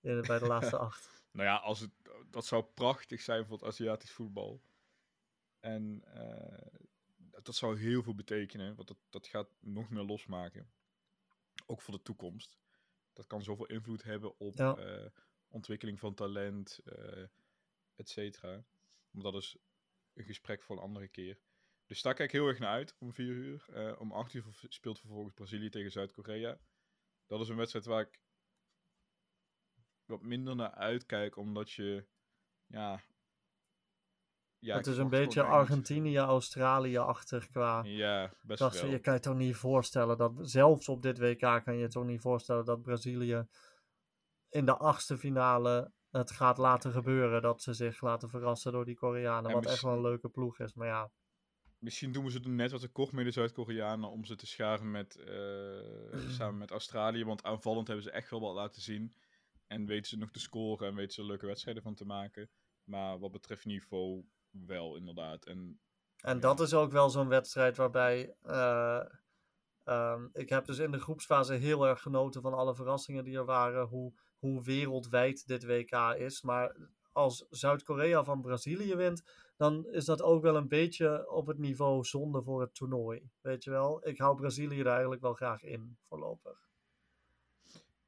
in bij de <laughs> laatste acht. nou ja, als het, dat zou prachtig zijn voor het Aziatisch voetbal. En uh, dat zou heel veel betekenen, want dat, dat gaat nog meer losmaken. Ook voor de toekomst. Dat kan zoveel invloed hebben op uh, ontwikkeling van talent, uh, et cetera. Maar dat is een gesprek voor een andere keer. Dus daar kijk ik heel erg naar uit om 4 uur. Uh, om 8 uur speelt vervolgens Brazilië tegen Zuid-Korea. Dat is een wedstrijd waar ik wat minder naar uitkijk, omdat je ja, ja, het is een beetje Argentinië-Australië-achtig qua. Ja, best dat, wel. Je kan je toch niet voorstellen dat, zelfs op dit WK kan je toch niet voorstellen dat Brazilië in de achtste finale het gaat laten gebeuren. Dat ze zich laten verrassen door die Koreanen. wat echt wel een leuke ploeg is, maar ja. Misschien doen we ze er net wat te kort met de Zuid-Koreanen om ze te scharen met, uh, <clears throat> samen met Australië. Want aanvallend hebben ze echt wel wat laten zien. En weten ze nog te scoren en weten ze leuke wedstrijden van te maken. Maar wat betreft niveau wel, inderdaad. En, en dat is ook wel zo'n wedstrijd waarbij. Uh, um, ik heb dus in de groepsfase heel erg genoten van alle verrassingen die er waren. Hoe, hoe wereldwijd dit WK is. Maar als Zuid-Korea van Brazilië wint, dan is dat ook wel een beetje op het niveau zonde voor het toernooi. Weet je wel? Ik hou Brazilië er eigenlijk wel graag in, voorlopig.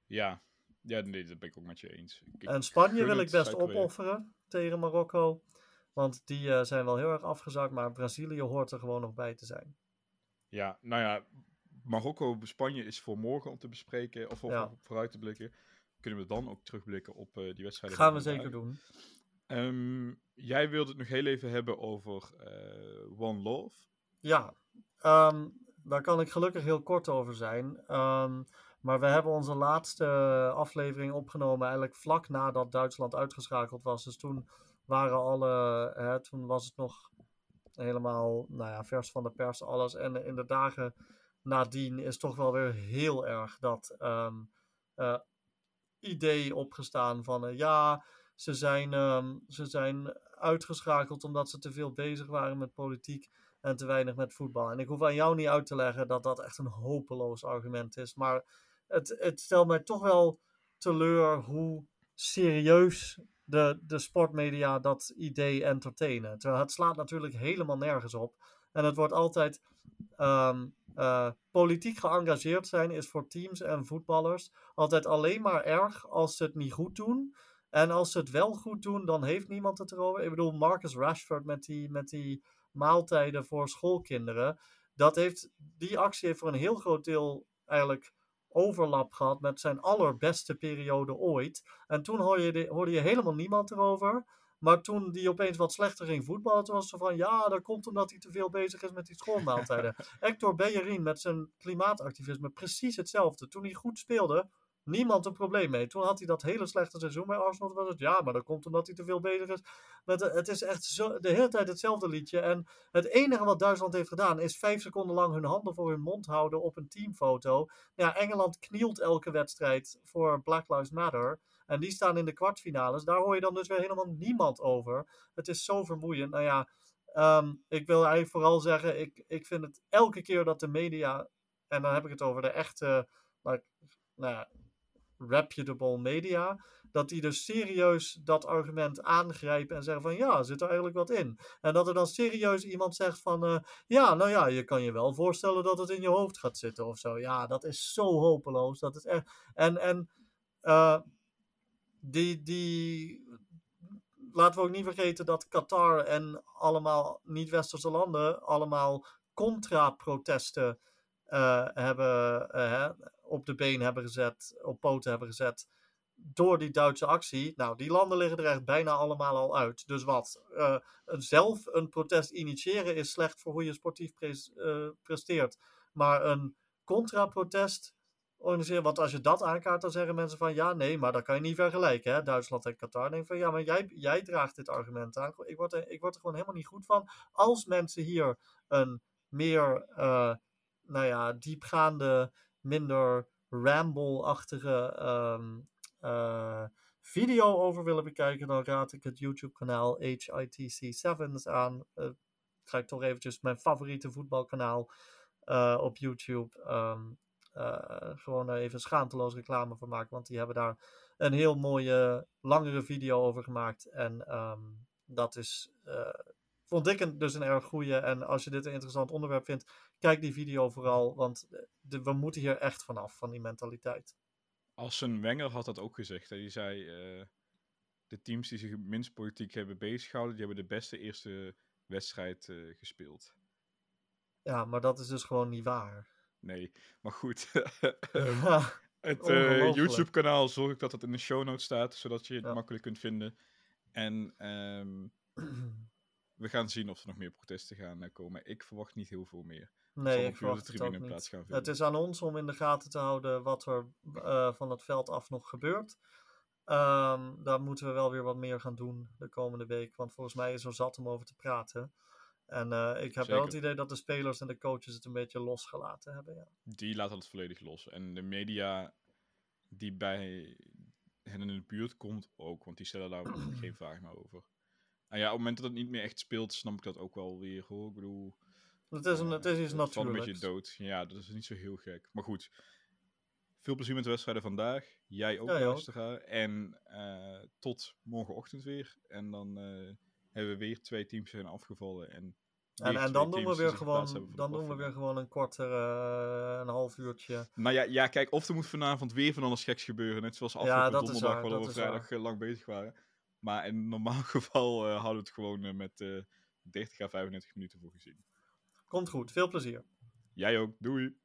Ja, ja nee, dat ben ik ook met je eens. Ik, en Spanje wil ik best opofferen tegen Marokko. Want die uh, zijn wel heel erg afgezakt, maar Brazilië hoort er gewoon nog bij te zijn. Ja, nou ja, Marokko, Spanje is voor morgen om te bespreken, of ja. vooruit te blikken. Kunnen we dan ook terugblikken op uh, die wedstrijden? Gaan we zeker doen. Um, jij wilde het nog heel even hebben over uh, One Love. Ja, um, daar kan ik gelukkig heel kort over zijn. Um, maar we hebben onze laatste aflevering opgenomen eigenlijk vlak nadat Duitsland uitgeschakeld was. Dus toen waren alle, hè, toen was het nog helemaal nou ja, vers van de pers, alles. En in de dagen nadien is toch wel weer heel erg dat um, idee opgestaan van uh, ja, ze zijn, um, ze zijn uitgeschakeld omdat ze te veel bezig waren met politiek en te weinig met voetbal. En ik hoef aan jou niet uit te leggen dat dat echt een hopeloos argument is. Maar het, het stelt mij toch wel teleur hoe serieus de, de sportmedia dat idee entertainen. Terwijl het slaat natuurlijk helemaal nergens op. En het wordt altijd um, uh, politiek geëngageerd zijn is voor teams en voetballers altijd alleen maar erg als ze het niet goed doen. En als ze het wel goed doen, dan heeft niemand het erover. Ik bedoel, Marcus Rashford met die, met die maaltijden voor schoolkinderen. Dat heeft, die actie heeft voor een heel groot deel eigenlijk overlap gehad met zijn allerbeste periode ooit. En toen hoorde je, hoorde je helemaal niemand erover. Maar toen die opeens wat slechter ging voetballen, toen was ze van ja, dat komt omdat hij te veel bezig is met die schoolmaaltijden. <laughs> Hector Bellerin met zijn klimaatactivisme, precies hetzelfde. Toen hij goed speelde, niemand een probleem mee. Toen had hij dat hele slechte seizoen bij Arsenal. was het ja, maar dat komt omdat hij te veel bezig is. Met, het is echt zo, de hele tijd hetzelfde liedje. En het enige wat Duitsland heeft gedaan is vijf seconden lang hun handen voor hun mond houden op een teamfoto. Ja, Engeland knielt elke wedstrijd voor Black Lives Matter. En die staan in de kwartfinales. Daar hoor je dan dus weer helemaal niemand over. Het is zo vermoeiend. Nou ja, ehm, ik wil eigenlijk vooral zeggen, ik, ik vind het elke keer dat de media, en dan heb ik het over de echte, like, nou ja, reputable media, dat die dus serieus dat argument aangrijpen en zeggen van ja, zit er eigenlijk wat in. En dat er dan serieus iemand zegt van uh, ja, nou ja, je kan je wel voorstellen dat het in je hoofd gaat zitten of zo. Ja, dat is zo hopeloos. Dat is echt. En, en uh, die, die. Laten we ook niet vergeten dat Qatar en allemaal niet-westerse landen allemaal contra-protesten uh, hebben, op de been hebben gezet, op poten hebben gezet door die Duitse actie. Nou, die landen liggen er echt bijna allemaal al uit. Dus wat? Uh, zelf een protest initiëren is slecht voor hoe je sportief uh, presteert. Maar een contra-protest organiseren. Want als je dat aankaart, dan zeggen mensen van ja, nee, maar dat kan je niet vergelijken. Hè? Duitsland en Qatar. Dan denk ik van ja, maar jij, jij draagt dit argument aan. Ik word, er, ik word er gewoon helemaal niet goed van. Als mensen hier een meer, uh, nou ja, diepgaande, minder ramble-achtige um, video over willen bekijken, dan raad ik het YouTube-kanaal HITC7's aan. Uh, ga ik toch eventjes mijn favoriete voetbalkanaal uh, op YouTube. Uh, gewoon even schaamteloos reclame voor maken. Want die hebben daar een heel mooie, langere video over gemaakt. En um, dat is, vond ik dus een erg goede. En als je dit een interessant onderwerp vindt, kijk die video vooral. Want de, we moeten hier echt vanaf, van die mentaliteit. Als een Wenger had dat ook gezegd. Hè? Die zei, uh, de teams die zich minst politiek hebben bezighouden, die hebben de beste eerste wedstrijd uh, gespeeld. Ja, maar dat is dus gewoon niet waar. Nee, maar goed. <laughs> ja, het uh, YouTube-kanaal zorg ik dat het in de show notes staat, zodat je het ja. makkelijk kunt vinden. En um, <clears throat> we gaan zien of er nog meer protesten gaan komen. Ik verwacht niet heel veel meer. Nee, ik verwacht het ook niet. Gaan het is aan ons om in de gaten te houden wat er uh, van het veld af nog gebeurt. Um, daar moeten we wel weer wat meer gaan doen de komende week. Want volgens mij is er zat om over te praten. En uh, ik heb Zeker. wel het idee dat de spelers en de coaches het een beetje losgelaten hebben. Ja. Die laten het volledig los. En de media die bij hen in de buurt komt ook, want die stellen daar <clears throat> geen vraag meer over. En ja, op het moment dat het niet meer echt speelt, snap ik dat ook wel weer hoor. Ik bedoel. Het is, een, het is iets natuurlijk. een beetje dood. Ja, dat is niet zo heel gek. Maar goed. Veel plezier met de wedstrijden vandaag. Jij ook, ja, luisteraar. En uh, tot morgenochtend weer. En dan uh, hebben we weer twee teams zijn afgevallen. En, en, en dan doen we weer gewoon, dan doen we weer gewoon een korter, uh, een half uurtje. Nou ja, ja, kijk, of er moet vanavond weer van alles geks gebeuren. Net zoals afgelopen ja, donderdag, waar we vrijdag lang bezig waren. Maar in normaal <laughs> geval houden we het gewoon met 30 à 35 minuten voor gezien. Komt goed, veel plezier. Jij ook, doei.